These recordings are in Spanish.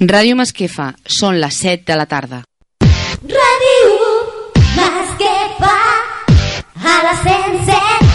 Ràdio Masquefa, són les 7 de la tarda. Ràdio Masquefa a la 107.9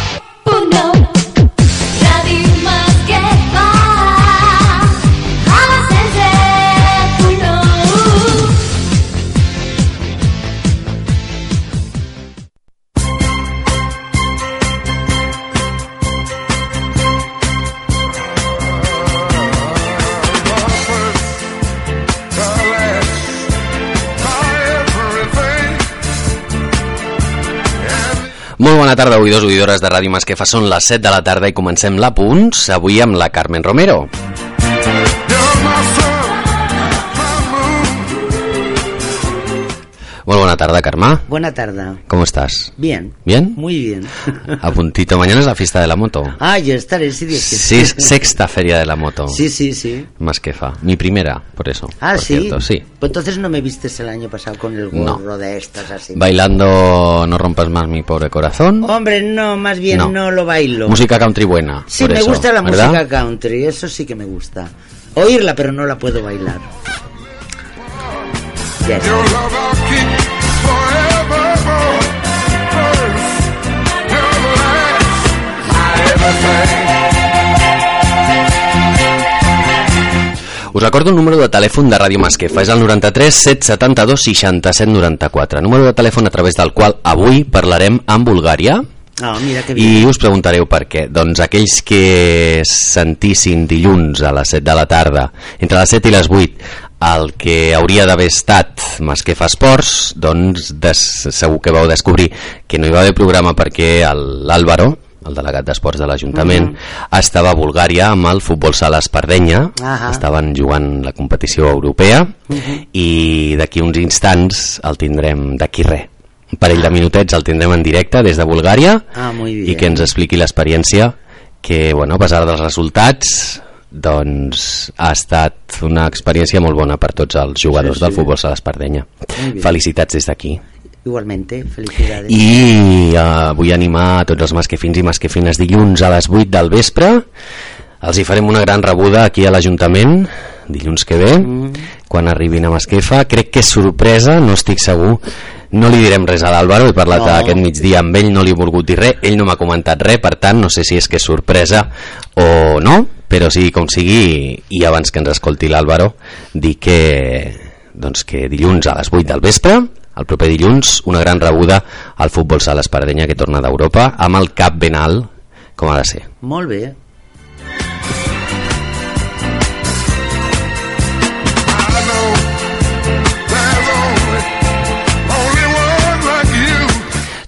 Molt bona tarda, oïdors, oïdores de Ràdio Masquefa. Són les 7 de la tarda i comencem la punts, avui amb la Carmen Romero. Molt bona tarda, Carme. Buena tarde. ¿Cómo estás? Bien. ¿Bien? Muy bien. A puntito. Mañana es la fiesta de la moto. ah, yo estaré, si Dios quiere. Sí, sexta feria de la moto. Sí, sí, sí. Masquefa. Mi primera, por eso. Ah, por sí. cierto, sí. Pues entonces no me vistes el año pasado con el No. gorro de estas así. Bailando No rompas más mi pobre corazón. Hombre, no, más bien No. no, lo bailo. Música country buena. sí, me eso, gusta la ¿verdad? música country, eso sí que me gusta. Oírla, pero no la puedo bailar. Yes. Us recordo el número de telèfon de Ràdio Masquefa, és el 93 772 67 94, número de telèfon a través del qual avui parlarem amb Bulgària Ah, mira que bien. i us preguntareu per què. Doncs aquells que sentissin dilluns a les 7 de la tarda, entre les 7 i les 8, el que hauria d'haver estat Masquefa Esports, doncs des, segur que vau descobrir que no hi va haver programa perquè el- l'Àlvaro, el delegat d'esports de l'Ajuntament, estava a Bulgària amb el futbol sala Espardenya, Ahà. estaven jugant la competició europea i d'aquí uns instants el tindrem d'aquí res un parell de minutets el tindrem en directe des de Bulgària Ah, i que ens expliqui l'experiència que, bueno, a pesar dels resultats doncs ha estat una experiència molt bona per tots els jugadors Sí, sí. del futbol sala Espardenya felicitats des d'aquí Igualmente, felicidades. i uh, vull animar a tots els masquefins i masquefines dilluns a les 8 del vespre els hi farem una gran rebuda aquí a l'Ajuntament dilluns que ve Mm. quan arribin a Masquefa crec que és sorpresa, no estic segur no li direm res a l'Àlvaro he parlat No. aquest migdia amb ell, no li he volgut dir res ell no m'ha comentat res, per tant no sé si és que és sorpresa o no però sigui com sigui i abans que ens escolti l'Àlvaro dir que doncs que dilluns a les 8 del vespre el proper dilluns una gran rebuda al futbol sala Espardenya que torna d'Europa amb el cap ben alt com ha de ser Molt bé.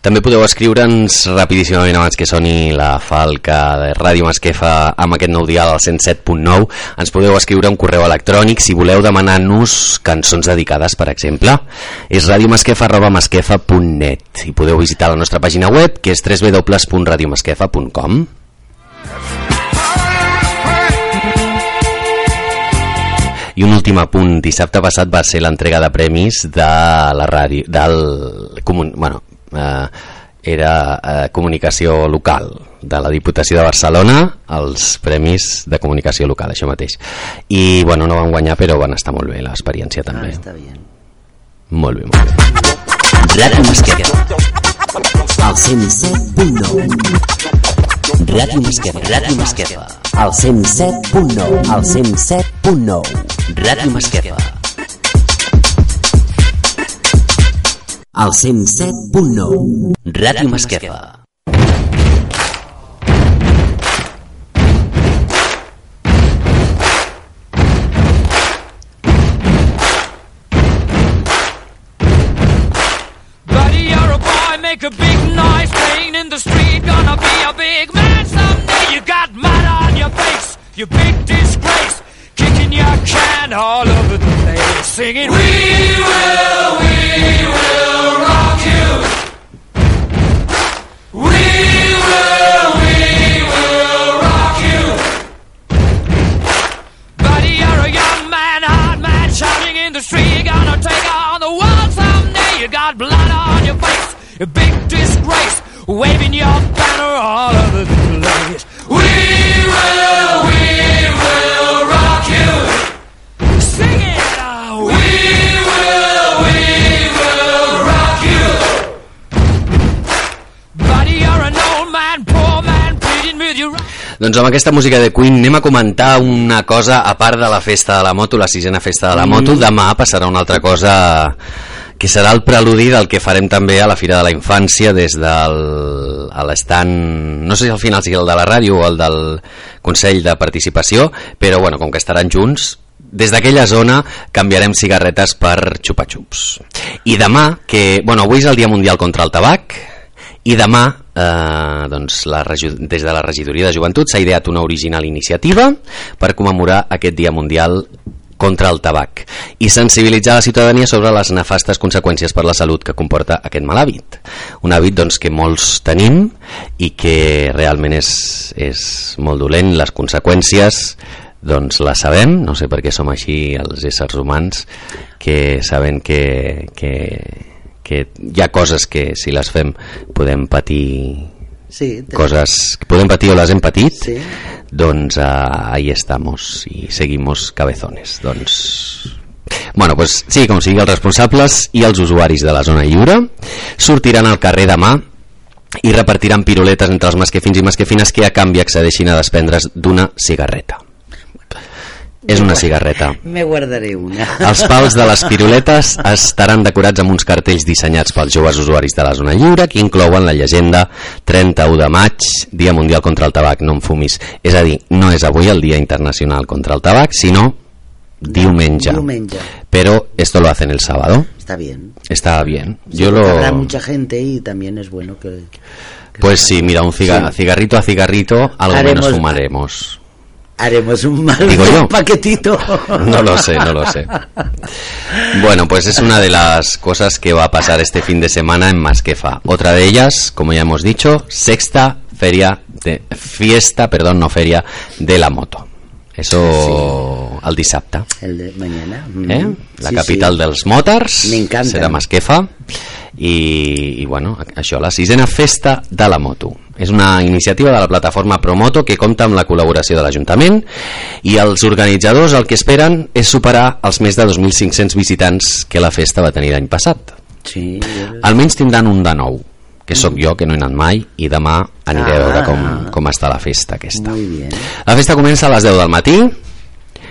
També podeu escriure'ns rapidíssimament abans que soni la falca de Ràdio Masquefa amb aquest nou dial al 107.9. Ens podeu escriure un correu electrònic si voleu demanar-nos cançons dedicades, per exemple. És radiomasquefa.masquefa.net i podeu visitar la nostra pàgina web que és www.radiomasquefa.com I un últim apunt, dissabte passat va ser l'entrega de premis de la ràdio, del, bueno, eh, era eh, comunicació local de la Diputació de Barcelona, els premis de comunicació local, això mateix. I, bueno, no van guanyar, però van estar molt bé, l'experiència Ah, també. está bien. Molt bé, molt bé. Ràdio Masquefa. El 107.9. Ràdio Masquefa. Ràdio Masquefa. El 107.9. El 107.9. Ràdio Masquefa. El 107.9. Ràdio Masquefa. Buddy, you're a boy, make a big noise, playing in the street, gonna be a big man someday. You got mud on your face, you big disgrace, can all over the place, singing, We will, we will rock you. We will, we will rock you. Buddy, you're a young man, hard man, shouting in the street, you're gonna take on the world someday. You got blood on your face, a big disgrace, waving your banner all over the place. We will, we Doncs amb aquesta música de Queen anem a comentar una cosa a part de la festa de la moto, la sisena festa de la moto. Demà passarà una altra cosa que serà el preludi del que farem també a la Fira de la Infància des del a l'estand, no sé si al final sigui el de la ràdio o el del Consell de Participació, però bueno, com que estaran junts, des d'aquella zona canviarem cigarretes per xupa-xups. I demà, que, bueno, avui és el Dia Mundial contra el Tabac, i demà, eh, doncs, la, des de la Regidoria de Joventut s'ha ideat una original iniciativa per commemorar aquest Dia Mundial contra el tabac i sensibilitzar la ciutadania sobre les nefastes conseqüències per la salut que comporta aquest mal hàbit. Un hàbit doncs, que molts tenim i que realment és, és molt dolent. Les conseqüències doncs les sabem, no sé per què som així els éssers humans que saben que, que, que hi ha coses que si les fem podem patir Sí, coses que podem patir o les hem patit Sí. doncs uh, ahí estamos i seguimos cabezones doncs Bueno, pues sí, com sigui, els responsables i els usuaris de la zona lliure sortiran al carrer demà i repartiran piruletes entre els masquefins i masquefines que a canvi accedeixin a desprendre's d'una cigarreta. És una cigarreta. Me guardaré una. Els pals de les piruletes estaran decorats amb uns cartells dissenyats pels joves usuaris de la zona lliure que inclouen la llegenda 31 de maig, Dia Mundial contra el Tabac, no en fumis. És a dir, no és avui el Dia Internacional contra el Tabac, sinó diumenge. Diumenge. Pero esto lo hacen el sábado. Está bien. Está bien. Sí, Yo lo... Habrá mucha gente y también es bueno que... que Pues sí, mira, un ciga- Sí. cigarrito a cigarrito, algo Haremos- menos fumaremos. Haremos un mal Digo yo. paquetito. No lo sé, no lo sé. Bueno, pues es una de las cosas que va a pasar este fin de semana en Masquefa. Otra de ellas, como ya hemos dicho, sexta feria de fiesta, perdón, no feria de la moto. Eso al dissabte. El de mañana. ¿eh? Mm. La Sí, capital sí. dels motors Me encanta. serà Masquefa i, i bueno, això, la sisena festa de la moto és una iniciativa de la plataforma Promoto que compta amb la col·laboració de l'Ajuntament i els organitzadors el que esperen és superar els més de 2.500 visitants que la festa va tenir l'any passat. Sí, almenys tindran un de nou que sóc jo, que no he anat mai i demà aniré a veure com, Ah. com està la festa aquesta. La festa comença a les 10 del matí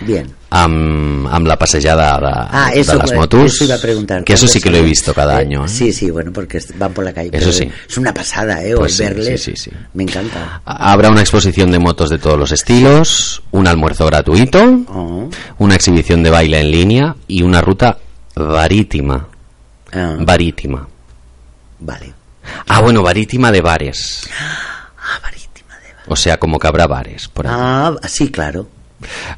Bien. amb, amb la passejada de, Ah, eso, de las motos. eso iba a preguntar. Que eso ¿Cuándo sí que lo he visto cada Eh, año. ¿eh? Sí, sí, bueno, porque van por la calle. Eso sí. Es una pasada, ¿eh? Pues sí, verles. sí, sí, sí. Me encanta. Habrá una exposición de motos de todos los estilos, un almuerzo gratuito, Oh, una exhibición de baile en línea y una ruta barítima. ah, Barítima. vale. Ah, bueno, barítima de bares. Ah, marítima de... O sea, como que habrá bares por ahí. Ah, sí, claro.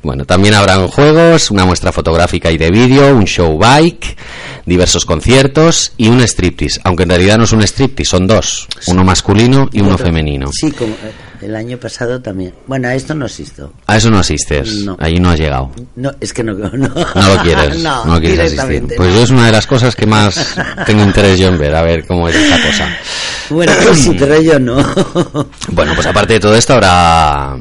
Bueno, también habrán juegos, una muestra fotográfica y de vídeo, un show bike, diversos conciertos y un striptease. Aunque en realidad no es un striptease, son dos. Uno masculino y uno femenino. Sí, como eh, el año pasado también. Bueno, a esto no asisto. A eso no asistes. No. Allí no has llegado. No, es que no. No, No lo quieres. no, no, quieres asistir. Pues yo es una de las cosas que más tengo interés yo en ver, a ver cómo es esta cosa. Bueno, pues sí, pero yo no. Bueno, pues aparte de todo esto habrá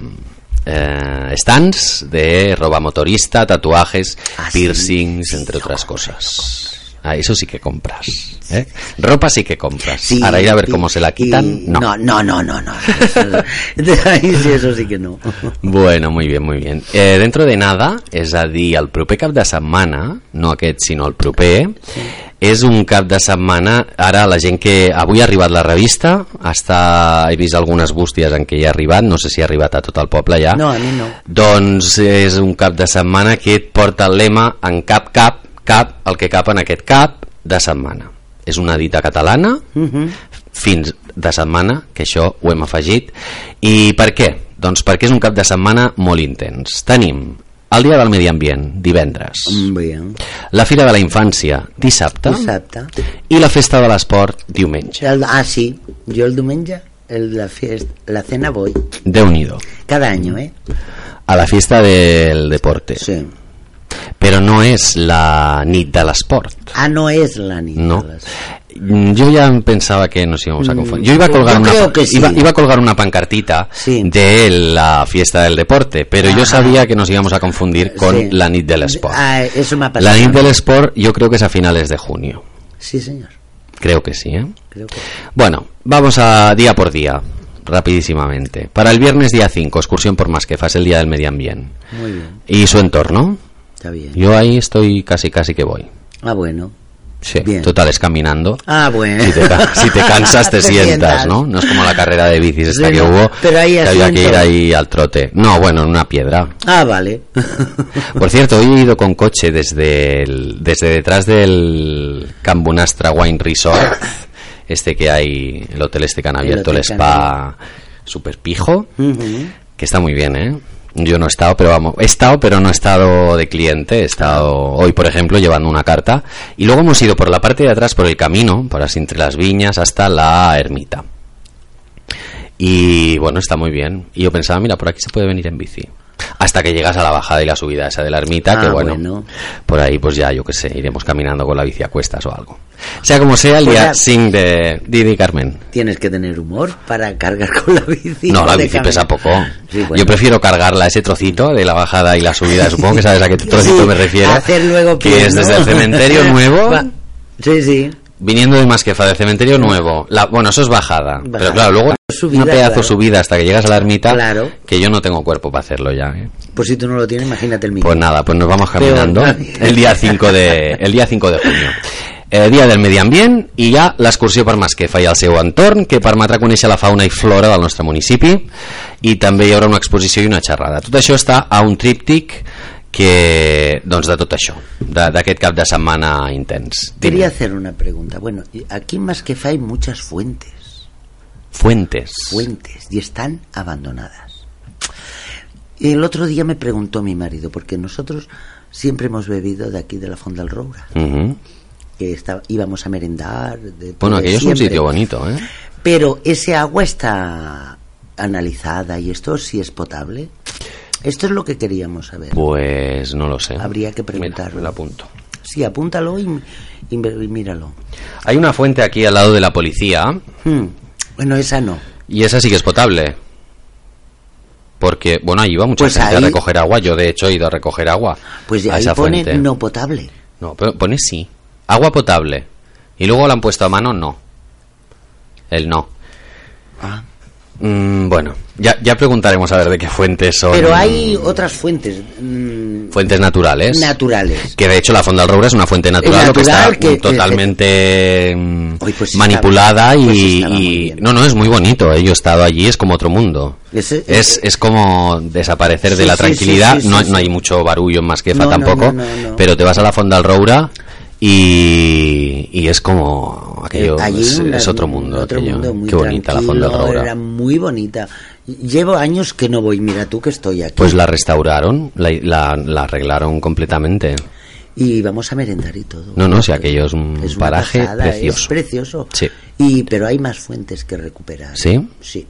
eh, stands de roba motorista, tatuajes, Ah, sí. piercings, entre otras cosas. Ah, eso sí que compras. ¿eh? Ropa sí que compras. Sí, Ahora ir a ver y- cómo se la quitan. No. no, no, no, no. no. Eso- sí, eso sí que no. Bueno, muy bien, muy bien. Eh, dentro de nada, és a dir, el proper cap de setmana, no aquest, sinó el proper, és un cap de setmana, ara la gent que... Avui ha arribat la revista, està, he vist algunes bústies en què ja ha arribat, no sé si ha arribat a tot el poble ja. No, a mi no. Doncs és un cap de setmana que et porta el lema en cap, cap, cap, el que cap en aquest cap de setmana. És una dita catalana, Mhm. fins de setmana, que això ho hem afegit. I per què? Doncs perquè és un cap de setmana molt intens. Tenim el Dia del Medi Ambient, divendres, Bien. la Fira de la Infància, dissabte, Dissabte. i la Festa de l'Esport, diumenge. El- ah, sí. Yo el diumenge, el, la, fiesta, la cena voy. déu nhi Cada año, ¿eh? A la fiesta del deporte. Sí. Però no és la nit de l'esport. Ah, no es la niña. No. Mm, Yo ya pensaba que nos íbamos a confundir. Yo iba a yo colgar, una, sí. iba, iba a colgar una pancartita Sí. de la fiesta del deporte, pero yo Ajá. sabía que nos íbamos a confundir con Sí. la nit del sport. Ah, eso me ha. La nit del sport yo creo que es a finales de junio. Sí, señor. Creo que sí, ¿eh? Creo que Bueno, vamos a día por día. rapidísimamente. Para el viernes día 5, excursión por Masquefa, es el día del medio ambiente. Muy bien, Y su entorno, está bien. yo ahí estoy casi casi que voy. Ah, bueno. Sí, Bien. total es caminando. Ah, bueno. Si te, ca- si te cansas, te, Te sientas, sientas. ¿no? No es como la carrera de bicis esta que hubo, pero ahí que había que ir ahí al trote. No, bueno, en una piedra. Ah, vale. Por cierto, hoy he ido con coche desde, el- desde detrás del Cambunastra Wine Resort, este que hay, el hotel este que han abierto, el, spa super pijo, que está muy bien, ¿eh? Yo no he estado, pero vamos, he estado, pero no he estado de cliente. He estado hoy, por ejemplo, llevando una carta. Y luego hemos ido por la parte de atrás, por el camino, por así entre las viñas, hasta la ermita. Y bueno, está muy bien. Y yo pensaba, mira, por aquí se puede venir en bici. Hasta que llegas a la bajada y la subida esa de la ermita, Ah, que bueno, bueno. por ahí pues ya, yo qué sé, iremos caminando con la bici a cuestas o algo. Sea como sea, el Pues día sin de Didi Carmen. Tienes que tener humor para cargar con la bici. No, la bici caminar. pesa poco. Sí, bueno. Yo prefiero cargarla ese trocito de la bajada y la subida. Supongo que sabes a qué trocito Sí, me refiero. Hacer luego que es desde el cementerio nuevo, Va- Sí, sí. Viniendo de Masquefa, del cementerio nuevo. La, bueno, eso es bajada. Bajada. Pero claro, luego Subida, una pedazo claro. subida hasta que llegas a la ermita. Claro. Que yo no tengo cuerpo para hacerlo ya. ¿eh? Pues si tú no lo tienes, imagínate el mío. Pues nada, pues nos vamos caminando el día 5 de, el dia 5 de junio. Eh, dia del medi ambient i hi ha l'excursió per Masquefa i el seu entorn que permetrà conèixer la fauna i flora del nostre municipi i també hi haurà una exposició i una xerrada. Tot això està a un tríptic que, doncs de tot això, d'aquest cap de setmana intens. Quería hacer una pregunta. Bueno, aquí en Masquefa hay muchas fuentes. Fuentes. Fuentes. Y están abandonadas. El otro día me preguntó mi marido, porque nosotros siempre hemos bebido de aquí de la Fonda del Roura. Que está- íbamos a merendar. de- Bueno, aquello es un sitio bonito, ¿eh? Pero ese agua está analizada y esto sí es potable. Esto es lo que queríamos saber. Pues no lo sé. Habría que Mira, preguntarlo. me lo apunto. Sí, apúntalo y, míralo. Hay una fuente aquí al lado de la policía Hmm. Bueno, esa no. Y esa sí que es potable. Porque, bueno, ahí iba mucha Pues gente a recoger agua. Yo, de hecho, he ido a recoger agua. Pues ahí esa pone fuente. no potable. No, pero pone sí. Agua potable. Y luego la han puesto a mano, no. El no. Ah. Mm, bueno, ya, ya preguntaremos a ver de qué fuentes son. Pero hay otras fuentes mm, Fuentes naturales. naturales. que de hecho la Fonda del Roure es una fuente natural, lo que está que- totalmente pues manipulada estaba- pues y, no no es muy bonito eh, yo he estado allí es como otro mundo Ese- es, es como desaparecer de la tranquilidad sí, sí, no, no hay mucho barullo en Masquefa No, tampoco no, no, no. pero te vas a la Fonda del Roura y, y es como aquello allí es, una- es otro mundo, otro aquello. mundo muy qué bonita la Fonda Roura Era muy bonita. Llevo años que no voy. Mira tú que estoy aquí. pues la restauraron la, la- la arreglaron completamente y vamos a merendar y todo. No, no, si aquello es un Es paraje pasada, precioso. Es precioso. Sí. Y pero hay más fuentes que recuperar. ¿Sí? Sí.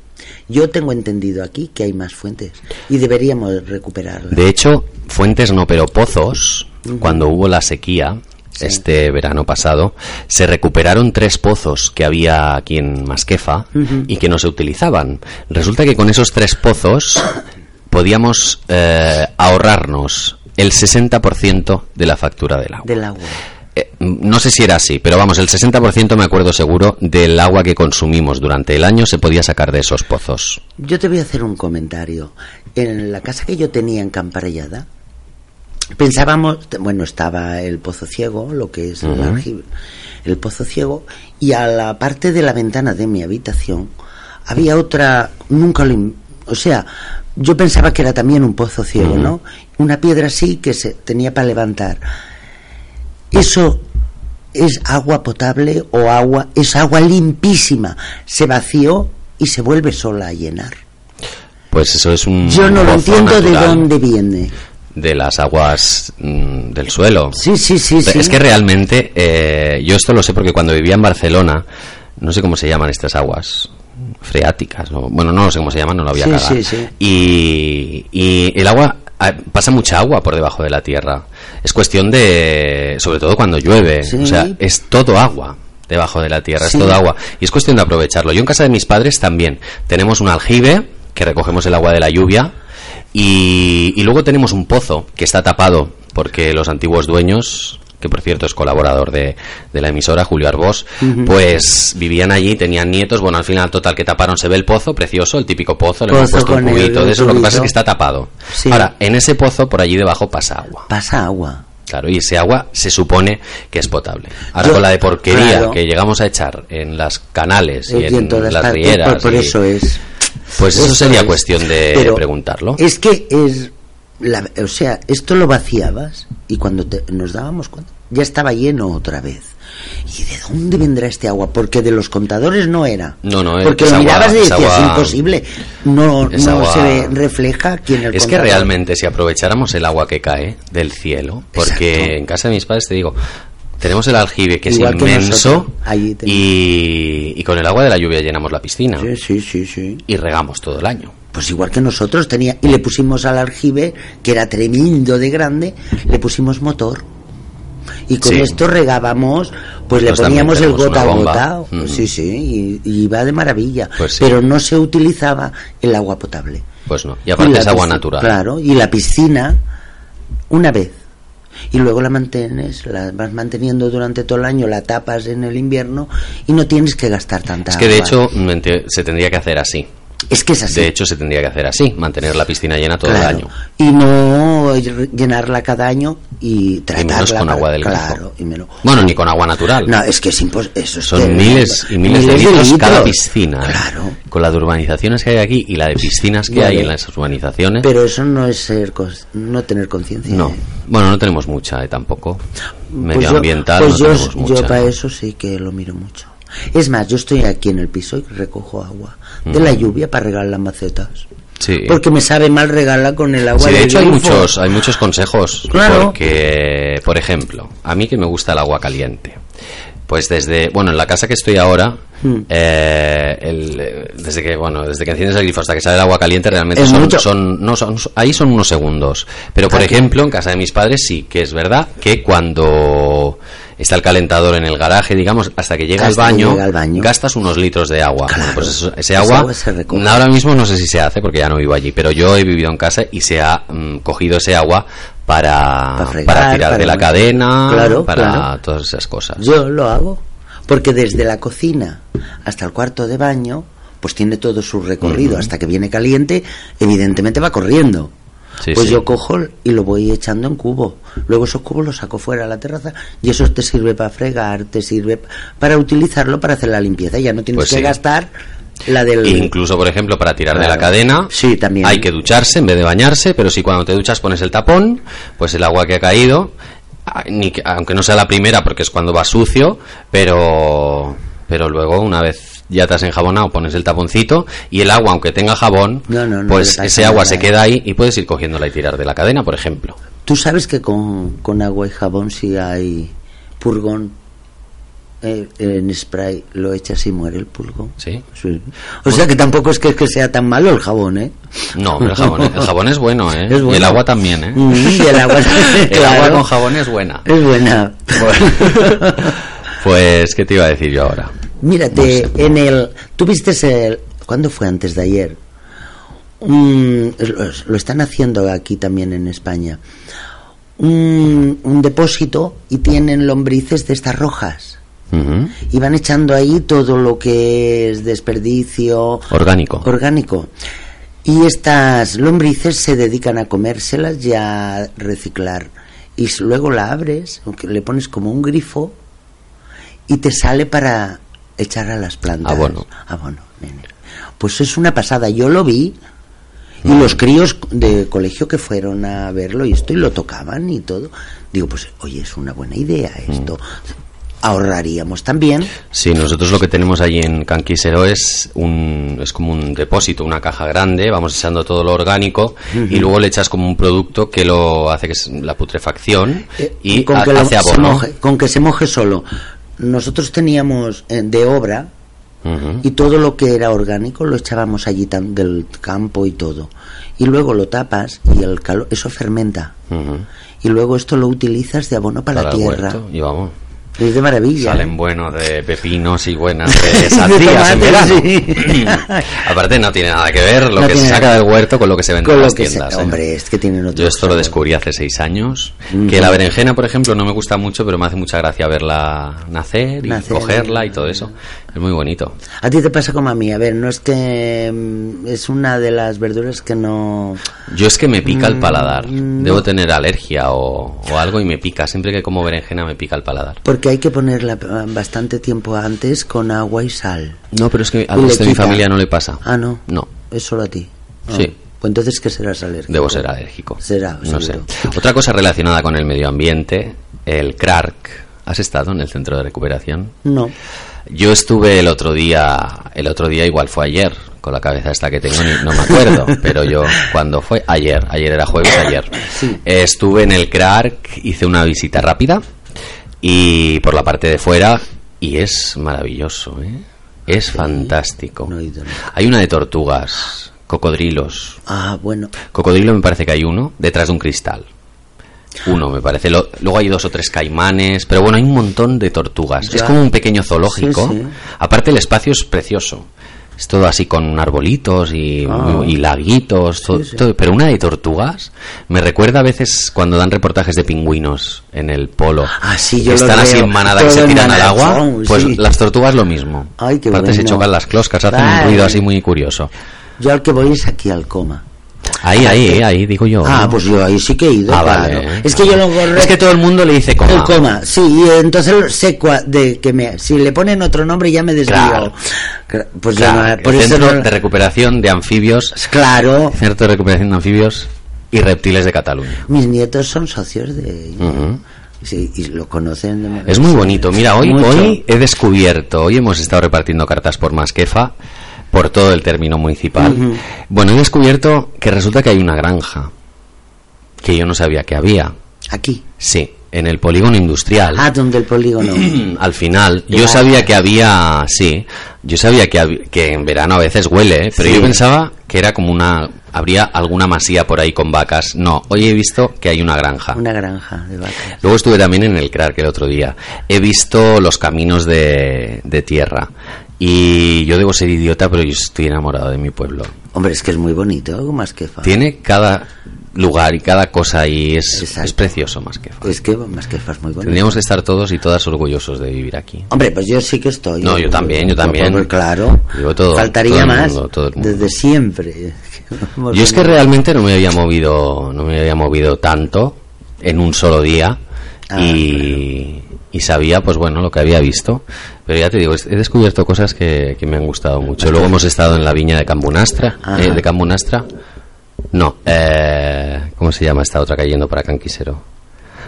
Yo tengo entendido aquí que hay más fuentes y deberíamos recuperarlas. De hecho, fuentes no, pero pozos, cuando hubo la sequía, Sí. este verano pasado, se recuperaron tres pozos que había aquí en Masquefa y que no se utilizaban. Resulta que con esos tres pozos podíamos eh, ahorrarnos el 60% de la factura del agua. Del agua. Eh, no sé si era así, pero vamos, el 60% me acuerdo seguro del agua que consumimos durante el año se podía sacar de esos pozos. Yo te voy a hacer un comentario. En la casa que yo tenía en Camparellada, pensábamos, bueno, estaba el pozo ciego, lo que es el aljibe, el pozo ciego, y a la parte de la ventana de mi habitación había otra, nunca lo, o sea, yo pensaba que era también un pozo ciego, ¿no? Una piedra así que se tenía para levantar. Eso es agua potable o agua, es agua limpísima, se vació y se vuelve sola a llenar. Pues eso es un Yo no lo entiendo de dónde viene. De las aguas mm, del suelo. Sí, sí, sí, sí. Es que realmente, eh, yo esto lo sé porque cuando vivía en Barcelona, no sé cómo se llaman estas aguas freáticas, ¿no? bueno, no lo sé cómo se llaman, no lo había Sí, cagado. sí, sí. Y, y el agua, ah, pasa mucha agua por debajo de la tierra. Es cuestión de, sobre todo cuando llueve, o sea, es todo agua debajo de la tierra, es todo agua. Y es cuestión de aprovecharlo. Yo en casa de mis padres también tenemos un aljibe que recogemos el agua de la lluvia y, y luego tenemos un pozo que está tapado porque los antiguos dueños que por cierto es colaborador de, de la emisora, Julio Arbós, pues vivían allí, tenían nietos, bueno, al final total que taparon, se ve el pozo, precioso, el típico pozo, le hemos puesto un el cubito de eso, lo que pasa es que está tapado. Sí. Ahora, en ese pozo, por allí debajo pasa agua. Pasa agua. Claro, y ese agua se supone que es potable. Ahora Yo- con la de porquería claro. que llegamos a echar en las canales y Y en, las partes, rieras, por, por y- eso es. Pues eso Eso sería es. cuestión de Pero preguntarlo. Es que es. la- o sea, esto lo vaciabas y cuando te- nos dábamos cuenta, ya estaba lleno otra vez. ¿Y de dónde vendrá este agua? Porque de los contadores no era. No, no, Porque lo agua- mirabas y decías, agua- imposible. No, no agua- se ve- refleja aquí en el Es que realmente si aprovecháramos el agua que cae del cielo, porque Exacto. en casa de mis padres te digo, tenemos el aljibe que es Igual inmenso allí y, y con el agua de la lluvia llenamos la piscina Sí, sí, sí, sí. y regamos todo el año. Pues igual que nosotros tenía y le pusimos al aljibe que era tremendo de grande, le pusimos motor. Y con Sí. esto regábamos, pues le poníamos el gota a gota. Sí, sí, y, y iba de maravilla. Pues sí. Pero no se utilizaba el agua potable. Pues no, y aparte es agua natural. Claro, y la piscina una vez. Y luego la mantienes, la vas manteniendo durante todo el año, la tapas en el invierno y no tienes que gastar tanta Es que de agua. hecho se tendría que hacer así. Es que es así. De hecho se tendría que hacer así, mantener la piscina llena todo Claro. el año. Y no llenarla cada año y tratarla. menos con para- agua del. Claro, y menos. Bueno, ni con agua natural. No, es que es imposible. Eso es Son miles y miles, de, litros cada piscina. ¿eh? Claro. Con la de urbanizaciones que hay aquí y la de piscinas que Vale. hay en las urbanizaciones. Pero eso no es ser no tener conciencia. no. ¿eh? Bueno, no tenemos mucha eh, tampoco. Pues Medioambiental yo, no pues yo, tenemos mucha. yo para ¿no? eso sí que lo miro mucho. Es más, yo estoy aquí en el piso y recojo agua de la lluvia para regar las macetas. Sí. Porque me sabe mal regarla con el agua Sí, de hecho hay muchos, hay muchos consejos. Claro. Porque, por ejemplo, a mí que me gusta el agua caliente. Pues desde, bueno, en la casa que estoy ahora, Hmm. eh, el, eh, desde que, bueno, desde que enciendes el grifo hasta que sale el agua caliente realmente son, son, no son, ahí son unos segundos. Pero por Aquí. ejemplo, en casa de mis padres sí que es verdad que cuando está el calentador en el garaje, digamos, hasta que llega, al, baño, llega al baño. gastas unos litros de agua. Claro. Bueno, pues eso- ese agua, agua se recoge. ahora mismo no sé si se hace porque ya no vivo allí, pero yo he vivido en casa y se ha mm, cogido ese agua para, Para fregar, para tirar para- de la cadena, Claro, para claro. todas esas cosas. Yo lo hago. Porque desde la cocina hasta el cuarto de baño, pues tiene todo su recorrido. Hasta que viene caliente, evidentemente va corriendo. Sí, pues sí. yo cojo y lo voy echando en cubo. Luego esos cubos los saco fuera a la terraza y eso te sirve para fregar, te sirve para utilizarlo para hacer la limpieza. Ya no tienes Pues que sí. gastar la del... Incluso, por ejemplo, para tirar de la cadena, Sí, también. hay que ducharse en vez de bañarse, pero si cuando te duchas pones el tapón, pues el agua que ha caído, ah, ni que- aunque no sea la primera porque es cuando va sucio, pero, pero luego una vez ya te has enjabonado pones el taponcito y el agua, aunque tenga jabón, No, no, no pues ese agua se queda ahí y puedes ir cogiéndola y tirar de la cadena, por ejemplo. Tú sabes que con, con agua y jabón si hay purgón eh, en spray lo echas y muere el pulgón. ¿Sí? Sí. O sea que tampoco es que, que sea tan malo el jabón, ¿eh? No, pero el jabón, el jabón es bueno, ¿eh? Es Y el agua también, ¿eh? Mm, y el agua, el claro. agua con jabón es buena. Es buena. Pues, ¿qué te iba a decir yo ahora? Mírate, No sé. en el... ¿Tú viste el... ¿Cuándo fue antes de ayer? Un- lo, lo están haciendo aquí también en España. Un, un depósito y tienen lombrices de estas rojas. Y van echando ahí todo lo que es desperdicio Orgánico. orgánico. Y estas lombrices se dedican a comérselas y a reciclar. Y luego la abres, le pones como un grifo y te sale para echar a las plantas. Abono. Abono, nene. Pues es una pasada. Yo lo vi y los críos de colegio que fueron a verlo y esto y lo tocaban y todo. Digo, pues oye, es una buena idea esto. Ahorraríamos también. Sí, nosotros lo que tenemos allí en Canquisero es un es como un depósito, una caja grande, vamos echando todo lo orgánico y luego le echas como un producto que lo hace que es la putrefacción Eh, y con que lo- hace se abono. moje, con que se moje solo. Nosotros teníamos eh, de obra y todo lo que era orgánico lo echábamos allí tan- del campo y todo. Y luego lo tapas y el calor, eso fermenta. Y luego esto lo utilizas de abono para, Para tierra. huerto, y vamos. Es de maravilla. Salen ¿eh? buenos de pepinos y buenas de sandías en verano. sí. Aparte no tiene nada que ver lo No que se saca del huerto con lo que se vende en las que se- tiendas. ¿eh? hombre, es que tienen otro Yo esto lo descubrí hace seis años. Que la berenjena, por ejemplo, no me gusta mucho, pero me hace mucha gracia verla nacer y Nacer. cogerla y todo eso. Es muy bonito. A ti te pasa como a mí. A ver, no es que mm, es una de las verduras que no. Yo es que me pica el paladar. Mm, Debo no. tener alergia o, o algo y me pica. Siempre que como berenjena me pica el paladar. Porque hay que ponerla eh, bastante tiempo antes con agua y sal. No, pero es que a los de mi familia no le pasa. Ah, no. No, Es solo a ti. Ah. Sí. Pues entonces, ¿qué serás alérgico? debo ser alérgico. Será, No sé. Otra cosa relacionada con el medio ambiente, el CRARC. ¿Has estado en el centro de recuperación? No. Yo estuve el otro día, el otro día igual fue ayer, con la cabeza esta que tengo, ni- no me acuerdo, pero yo cuando fue ayer, ayer era jueves, ayer, Eh, estuve en el CRARC, hice una visita rápida y por la parte de fuera y es maravilloso, ¿eh? es fantástico. no no. Hay una de tortugas, cocodrilos. Ah, bueno. Cocodrilo me parece que hay uno detrás de un cristal. Uno, me parece. Lo- luego hay dos o tres caimanes, pero bueno, hay un montón de tortugas. Ya. Es como un pequeño zoológico. Sí, sí. Aparte, el espacio es precioso. Es todo así con arbolitos y, Ah. y laguitos, Sí, todo. pero una de tortugas me recuerda a veces cuando dan reportajes de pingüinos en el polo. Ah, que yo están así en manada que todo se en tiran al agua. Pues las tortugas lo mismo. Ay, qué Aparte se chocan las closcas, hacen un ruido así muy curioso. Yo al que voy es aquí al coma. Ahí, ahí, ahí, digo yo. Ah, pues yo ahí sí que he ido. Ah, claro. vale. Es que yo lo corro. Es que todo el mundo le dice coma. El coma, sí, y entonces sé de que me, si le ponen otro nombre ya me desvío. Claro. Cla- Pues Claro, no, por el eso Centro no- de Recuperación de Anfibios, Claro, Centro de Recuperación de Anfibios y Reptiles de Cataluña. mis nietos son socios de sí, y lo conocen de Es muy bonito. Mira, hoy, Mucho. hoy he descubierto, hoy hemos estado repartiendo cartas por Masquefa, por todo el término municipal. Bueno, he descubierto que resulta que hay una granja que yo no sabía que había. Aquí. Sí, en el polígono industrial. Ah, donde el polígono. Al final, yo sabía que había, sí, yo sabía que, hab- que en verano a veces huele, ¿eh? pero Sí. yo pensaba que era como una, habría alguna masía por ahí con vacas. No, hoy he visto que hay una granja. Una granja de vacas. Luego estuve también en el CRARC el otro día. He visto los caminos de, de tierra. Y yo debo ser idiota, pero yo estoy enamorado de mi pueblo. Hombre, es que es muy bonito, más que fa. Tiene cada lugar y cada cosa y es, Exacto. es precioso más que fa. Es que más que fa es muy bonito. Tendríamos que estar todos y todas orgullosos de vivir aquí. Hombre, pues yo sí que estoy. No, yo también, yo también. Claro. Digo, todo- Faltaría todo más. mundo, todo. Desde siempre. Yo es que realmente no me había movido, no me había movido tanto en un solo día Ah, y, y sabía, pues bueno, lo que había visto. Pero ya te digo, he descubierto cosas que, que me han gustado mucho. Luego hemos estado en la viña de Cambunastra, eh, de Cambunastra. No, eh, ¿cómo se llama esta otra cayendo para Canquisero?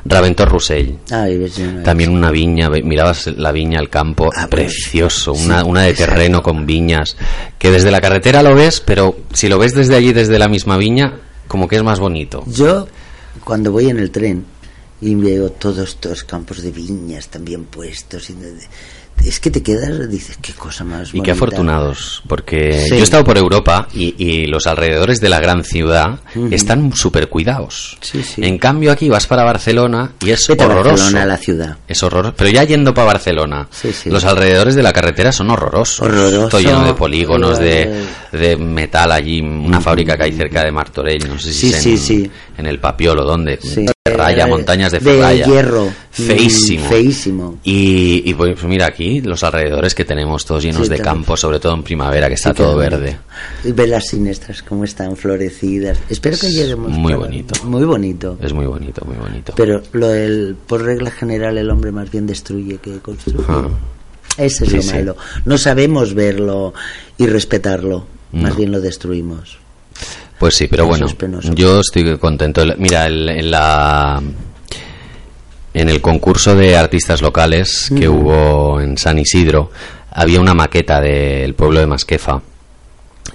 Raventor Rusell. He También una viña, mirabas la viña, el campo, Ah, pues, precioso, sí, una, una de terreno con viñas, que desde la carretera lo ves, pero si lo ves desde allí, desde la misma viña, como que es más bonito. Yo, cuando voy en el tren y veo todos estos campos de viñas también puestos, y es que te quedas, dices, qué cosa más Y qué afortunados, porque Sí. yo he estado por Europa y, y los alrededores de la gran ciudad están súper cuidados. Sí, sí. En cambio aquí vas para Barcelona y es Vete a horroroso. Barcelona, la ciudad. Es horroroso. Pero ya yendo para Barcelona, los alrededores de la carretera son horrorosos. Horroroso. Todo lleno de polígonos, de, de metal allí, una fábrica que hay cerca de Martorell, no sé si Sí, sí, en, sí. En el Papiolo, ¿dónde? Sí. Ferraya, montañas de de Ferraya. hierro. Feísimo. Mm, feísimo. Y, y pues mira aquí, los alrededores que tenemos todos llenos Sí, de claro. campo, sobre todo en primavera, que está Sí, todo verde. Y ver las sinestras cómo están florecidas. Espero que Es lleguemos. muy para- bonito. Muy bonito. Es muy bonito, muy bonito. Pero lo del, por regla general el hombre más bien destruye que construye. Ah. Ese es lo malo. No sabemos verlo y respetarlo. Más No. bien lo destruimos. Pues sí, pero bueno, es yo estoy contento. Mira, el- en la en el concurso de artistas locales que hubo en San Isidro había una maqueta del pueblo de Masquefa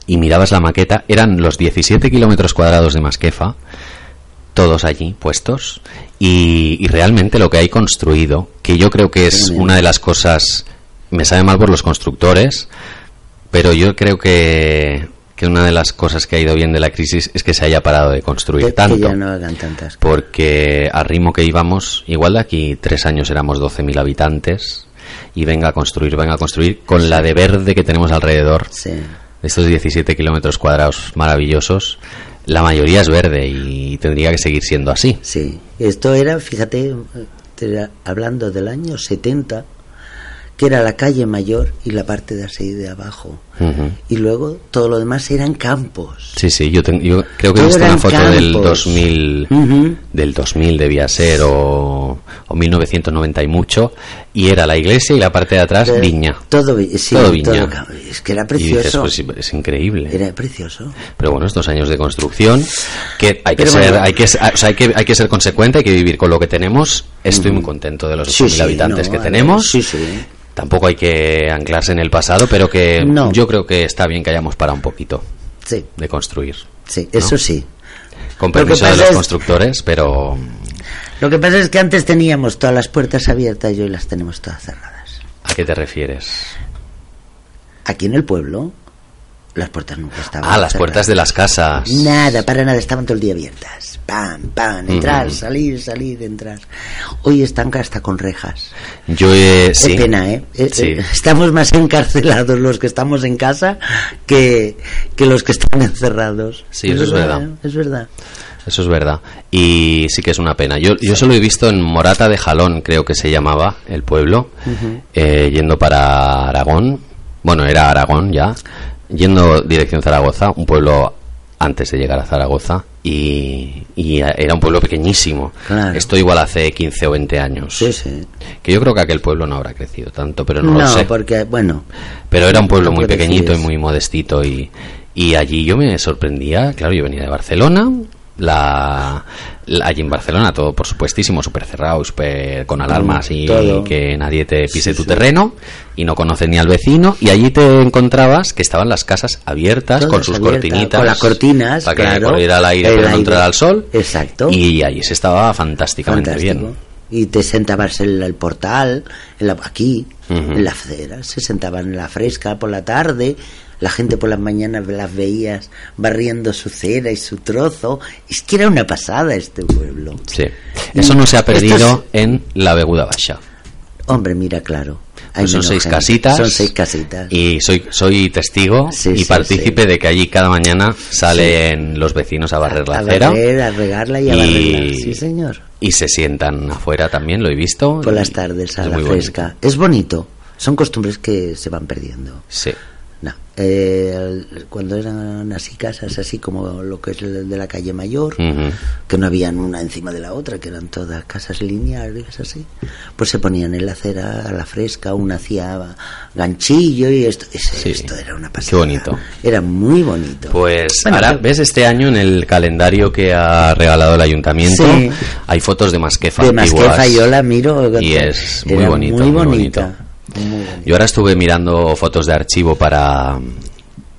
y mirabas la maqueta, eran los 17 kilómetros cuadrados de Masquefa, todos allí puestos y, y realmente lo que hay construido, que yo creo que es una de las cosas, me sabe mal por los constructores, pero yo creo que, que una de las cosas que ha ido bien de la crisis es que se haya parado de construir Que- tanto. Que ya no hagan tantas Porque al ritmo que íbamos, igual de aquí tres años éramos 12.000 habitantes, y venga a construir, venga a construir, con la de verde que tenemos alrededor, Sí. estos 17 kilómetros cuadrados maravillosos, la mayoría es verde y tendría que seguir siendo así. Sí, esto era, fíjate, te- hablando del año 70, que era la calle mayor y la parte de así de abajo. Ujú. Y luego todo lo demás eran campos. Sí, sí, yo, ten- yo creo que he Todo visto una foto del campos. 2000, Ujú. del 2000 debía ser, o, o 1990 y mucho, y era la iglesia y la parte de atrás Eh, viña. Todo, sí, Todo viña. ca- es que era Y dices, precioso. pues es increíble. Era precioso. Pero bueno, estos años de construcción, que hay que Pero ser, bueno. hay que, o sea, hay que, hay que ser consecuente, hay que vivir con lo que tenemos. Estoy muy contento de los Sí, 8.000 sí, habitantes no, que a ver, tenemos. sí, sí. Tampoco hay que anclarse en el pasado, pero que No. yo creo que está bien que hayamos parado un poquito Sí, de construir. sí, eso sí. Con Lo permiso de los es- constructores, pero Lo que pasa es que antes teníamos todas las puertas abiertas y hoy las tenemos todas cerradas. ¿a qué te refieres? Aquí en el pueblo, las puertas nunca estaban Ah, las cerradas. puertas de las casas. Nada, para nada, estaban todo el día abiertas. Pam, pam, entrar, salir, salir, entrar. Hoy están hasta con rejas. Yo. Sí. Qué pena, ¿eh? Eh, Sí. eh, Estamos más encarcelados los que estamos en casa que, que los que están encerrados. Sí, eso es verdad. ¿eh? Es verdad. Eso es verdad. Y sí que es una pena. Yo, yo solo he visto en Morata de Jalón, creo que se llamaba el pueblo, eh, yendo para Aragón. Bueno, era Aragón ya. Yendo dirección Zaragoza, un pueblo antes de llegar a Zaragoza. Y, y era un pueblo pequeñísimo. Claro. Esto igual hace 15 o 20 años. Sí, sí. Que yo creo que aquel pueblo no habrá crecido tanto, pero no, No, lo sé. porque, bueno, Pero era un pueblo No muy pequeñito y muy modestito y, y allí yo me sorprendía, claro, yo venía de Barcelona, la, la- allí en Barcelona todo por supuestísimo, súper cerrado, súper con alarmas y todo. que nadie te pise Sí, tu sí. terreno y no conoces ni al vecino y allí te encontrabas que estaban las casas abiertas Todas con sus abiertas, cortinitas con las cortinas, para que claro, corriera el aire pero no entrara al sol Exacto. y allí se estaba fantásticamente fantástico. bien Y te sentabas en el portal, en la- aquí, en la acera, se sentaban en la fresca por la tarde, la gente por las mañanas las veías barriendo su cera y su trozo. Es que era una pasada este pueblo. sí. eso no se ha perdido en la Beguda Baja Hombre, mira, claro. hay Pues son seis gente. casitas. Son seis casitas. Y soy, soy testigo Sí, y sí, partícipe sí. de que allí cada mañana salen los vecinos a barrer la a acera. barrer, a regarla y a barrerla. Sí, señor. y se sientan afuera también, lo he visto. Por las tardes a la fresca. bonito. Es bonito. Son costumbres que se van perdiendo. Sí. No. Eh, cuando eran así casas, así como lo que es el de la calle Mayor, que no habían una encima de la otra, que eran todas casas lineales así, pues se ponían en la acera a la fresca, una hacía ganchillo y esto, ese- Sí. esto era una pasada. Qué bonito. Era muy bonito. Pues Bueno, ahora, ¿ves este año en el calendario que ha regalado el ayuntamiento? Sí. Hay fotos de Masquefa de. Masquefa yo la miro. Y es muy bonito, Muy muy bonita. Yo ahora estuve mirando fotos de archivo para,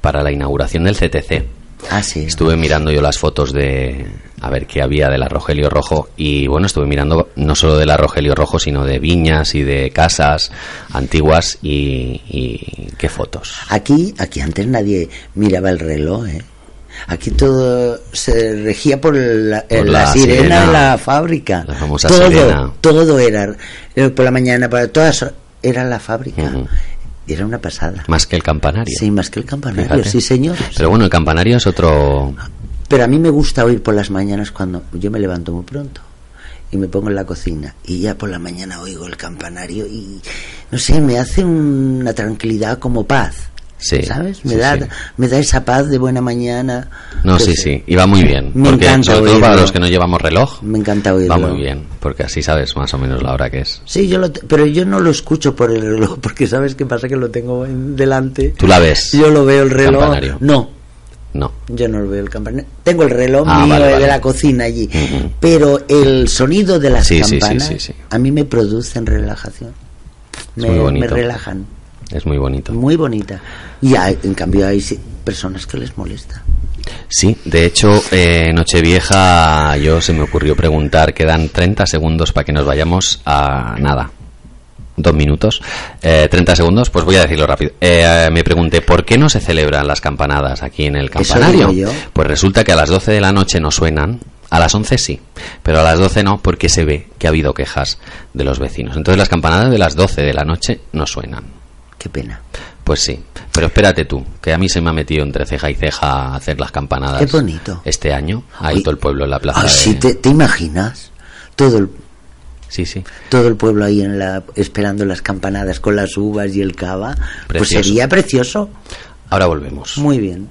para la inauguración del CTC. Ah, sí. Estuve mirando yo las fotos de a ver qué había del Rogelio Rojo y bueno, estuve mirando no solo del Rogelio Rojo, sino de viñas y de casas antiguas y, y qué fotos. Aquí, aquí antes nadie miraba el reloj, ¿eh? Aquí todo se regía por la, Por la la sirena, sirena. de la fábrica. La famosa todo, sirena. todo era eh, por la mañana, para todas era la fábrica. Era una pasada. Más que el campanario. Sí, más que el campanario, Fíjate. sí, señor. Pero bueno, el campanario es otro... Pero a mí me gusta oír por las mañanas cuando yo me levanto muy pronto y me pongo en la cocina y ya por la mañana oigo el campanario y no sé, me hace una tranquilidad como paz. Sí, ¿Sabes? Me sí, da sí. me da esa paz de buena mañana. No, Pues, sí, sí, y va muy bien. Me porque encanta sobre todo para oírlo. los que no llevamos reloj, Me encanta oírlo. va muy bien, porque así sabes más o menos la hora que es. Sí, yo lo pero yo no lo escucho por el reloj porque sabes qué pasa que lo tengo en- delante. ¿Tú la ves? Yo lo veo el reloj. Campanario. No, No. Yo no lo veo el campanario. Tengo el reloj Ah, mío vale, de vale. la cocina allí. Ujú. Pero el sonido de las campanas a mí me producen relajación. Me, muy bonito. me relajan. Es muy bonito. Muy bonita. Y hay- en cambio hay personas que les molesta. Sí, de hecho, eh, Nochevieja, yo se me ocurrió preguntar, quedan 30 segundos para que nos vayamos a nada. dos minutos, eh, 30 segundos, pues voy a decirlo rápido. Eh, me pregunté, ¿por qué no se celebran las campanadas aquí en el campanario? Pues resulta que a las 12 de la noche no suenan, a las 11 sí, pero a las 12 no, porque se ve que ha habido quejas de los vecinos. Entonces las campanadas de las 12 de la noche no suenan. Qué pena. Pues sí, pero espérate tú, que a mí se me ha metido entre ceja y ceja hacer las campanadas. Qué bonito. Este año, ahí todo el pueblo en la plaza. Ah, de- sí, te, ¿te imaginas? Todo el, Sí, sí. todo el pueblo ahí en la, esperando las campanadas con las uvas y el cava. Pues sería precioso. Ahora volvemos. Muy bien.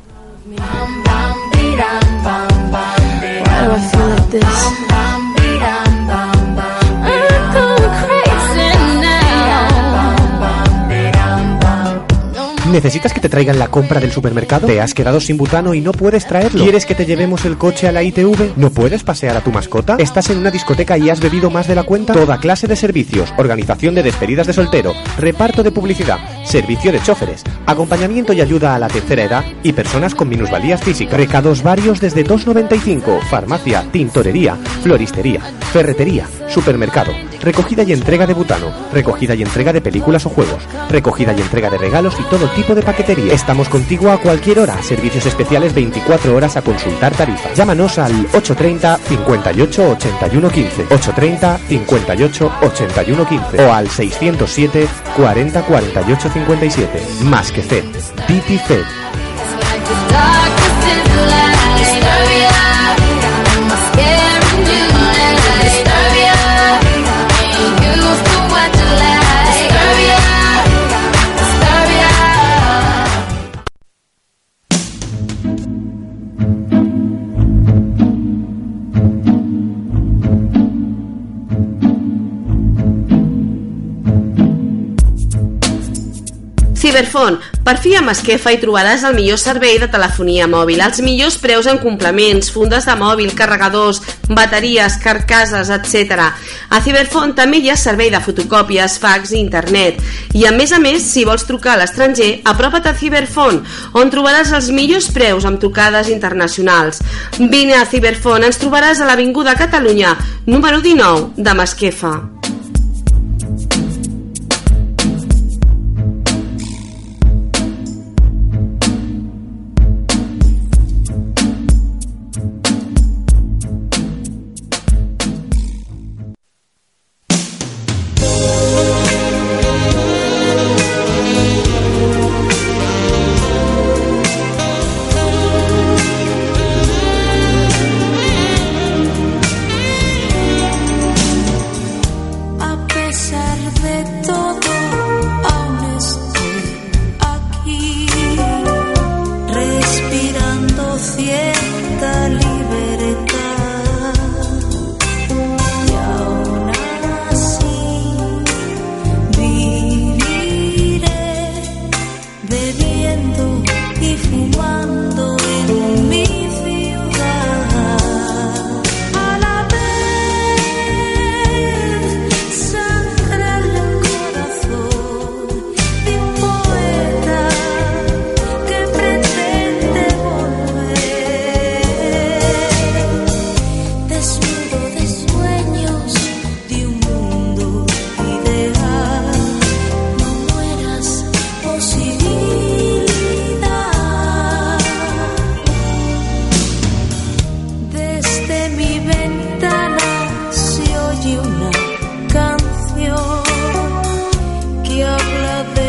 ¿Necesitas que te traigan la compra del supermercado? ¿Te has quedado sin butano y no puedes traerlo? ¿Quieres que te llevemos el coche a la ITV? ¿No puedes pasear a tu mascota? ¿Estás en una discoteca y has bebido más de la cuenta? Toda clase de servicios, organización de despedidas de soltero, reparto de publicidad, servicio de choferes, acompañamiento y ayuda a la tercera edad y personas con minusvalías físicas. Recados varios desde 2,95, farmacia, tintorería, floristería, ferretería, supermercado, recogida y entrega de butano, recogida y entrega de películas o juegos, recogida y entrega de regalos y todo tipo de paquetería. Estamos contigo a cualquier hora, servicios especiales 24 horas a consultar tarifas. Llámanos al 830 58 81 15, 830 58 81 15 o al 607 40 48 57. Más que FED, Piti FED. Ciberfont, per fi a Masquefa hi trobaràs el millor servei de telefonia mòbil, els millors preus en complements, fundes de mòbil, carregadors, bateries, carcasses, etc. A Ciberfont també hi ha servei de fotocòpies, fax i internet. I a més a més, si vols trucar a l'estranger, apropa't a Ciberfont, on trobaràs els millors preus amb trucades internacionals. Vine a Ciberfont, ens trobaràs a l'Avinguda Catalunya, número 19, de Masquefa.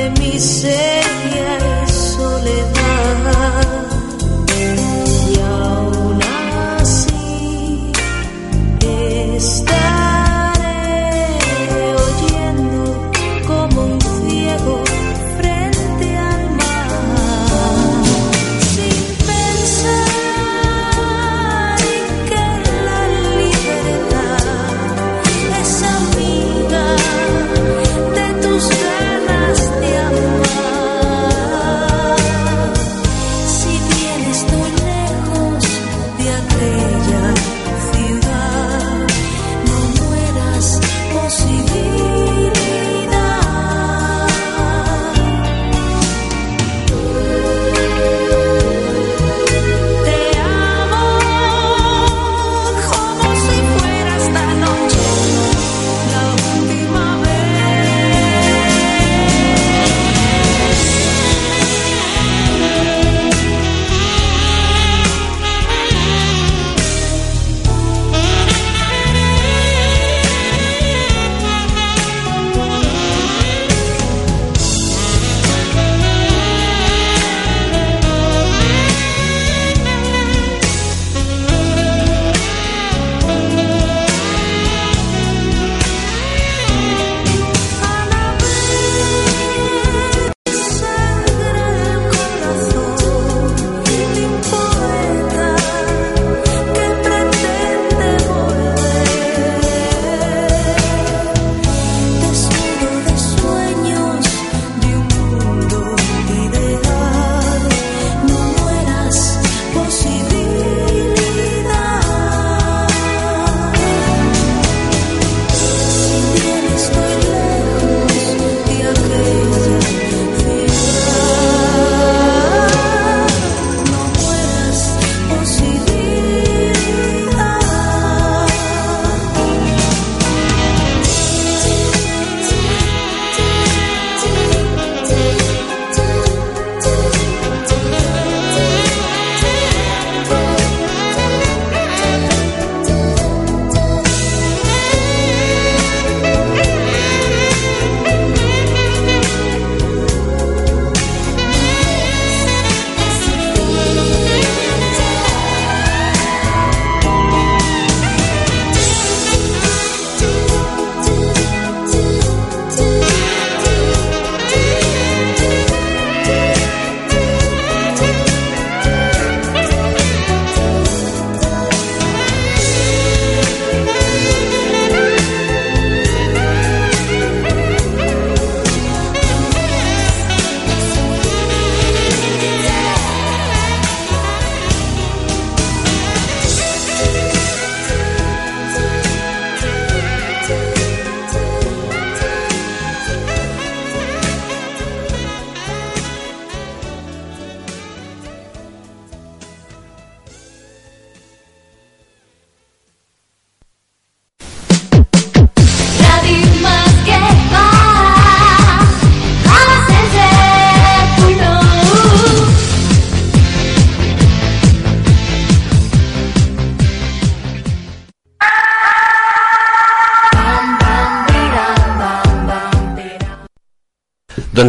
De y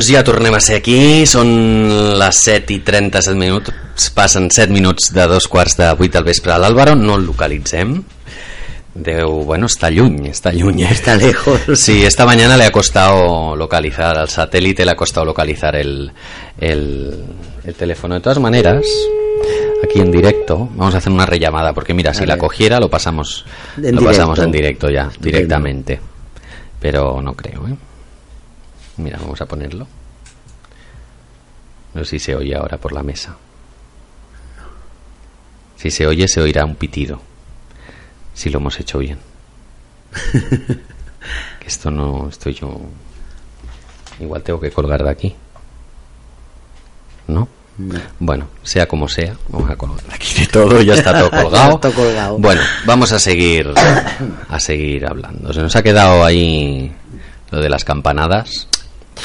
Doncs ja tornem a ser aquí, són les 7 i 37 minuts, passen 7 minuts de dos quarts de 8 del vespre l'Àlvaro, no el localitzem. Deu, bueno, está lluny, está lluny. Está lejos. Sí, esta mañana le ha costado localizar al satélite, le ha costado localizar el, el, el teléfono. De todas maneras, aquí en directo, vamos a hacer una rellamada, porque mira, si la cogiera lo pasamos, En lo pasamos directo. en directo ya, directamente. Pero no creo, ¿eh? Mira, vamos a ponerlo. No sé si se oye ahora por la mesa. Si se oye, se oirá un pitido. Si lo hemos hecho bien. Que esto no estoy yo. Igual tengo que colgar de aquí. ¿No? Bueno, sea como sea, vamos a colgar de aquí de todo, ya está todo colgado. Todo colgado. Bueno, vamos a seguir a seguir hablando. Se nos ha quedado ahí lo de las campanadas.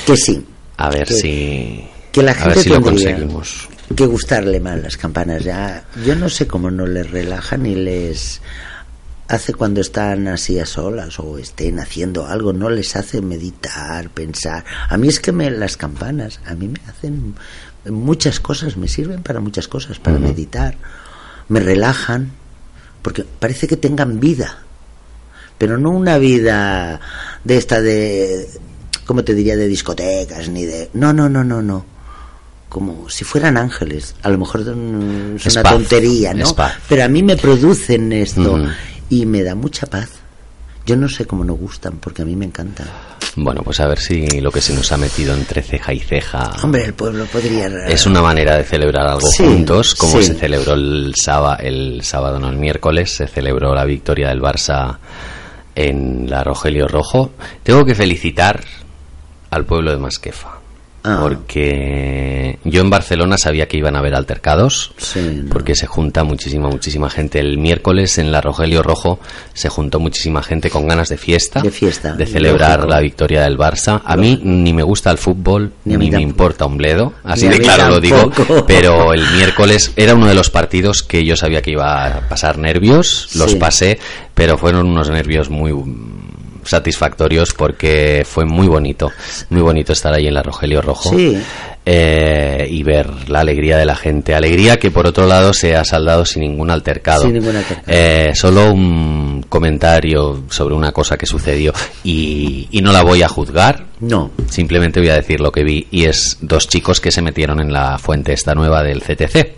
Que sí. A ver Que- si Que la a gente ver si lo tendría conseguimos. que gustarle más las campanas. Ya, yo no sé cómo no les relaja ni les hace cuando están así a solas o estén haciendo algo, no les hace meditar, pensar. A mí es que me, las campanas, a mí me hacen muchas cosas, me sirven para muchas cosas, para meditar, me relajan, porque parece que tengan vida, pero no una vida de esta de, ¿cómo te diría?, de discotecas, ni de... No, no, no, no, no. Como si fueran ángeles. A lo mejor mm, es una paz, tontería, ¿no? Pero a mí me producen esto y me da mucha paz. Yo no sé cómo no gustan, porque a mí me encantan. Bueno, pues a ver si lo que se nos ha metido entre ceja y ceja Hombre, el pueblo podría... es una manera de celebrar algo Sí, juntos, como sí. se celebró el sábado, el sábado, no el miércoles, se celebró la victoria del Barça en la Rogelio Rojo. Tengo que felicitar al pueblo de Masquefa. Ah. Porque yo en Barcelona sabía que iban a haber altercados, Sí, no. porque se junta muchísima, muchísima gente. El miércoles en la Rogelio Rojo se juntó muchísima gente con ganas de fiesta, De fiesta, de celebrar lógico. la victoria del Barça. A mí ni me gusta el fútbol, Ni me tampoco. importa un bledo, así Ni de claro lo digo, pero el miércoles era uno de los partidos que yo sabía que iba a pasar nervios, los Sí. pasé, pero fueron unos nervios muy satisfactorios porque fue muy bonito, muy bonito estar ahí en la Rogelio Rojo Sí. eh, y ver la alegría de la gente, alegría que por otro lado se ha saldado sin ningún altercado. Sin ningún altercado. Eh, solo un comentario sobre una cosa que sucedió y, y no la voy a juzgar, No. Simplemente voy a decir lo que vi y es dos chicos que se metieron en la fuente esta nueva del CTC.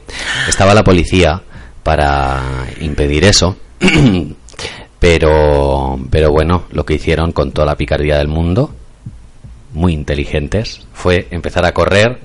Estaba la policía para impedir eso, pero pero bueno, lo que hicieron con toda la picardía del mundo, muy inteligentes, fue empezar a correr,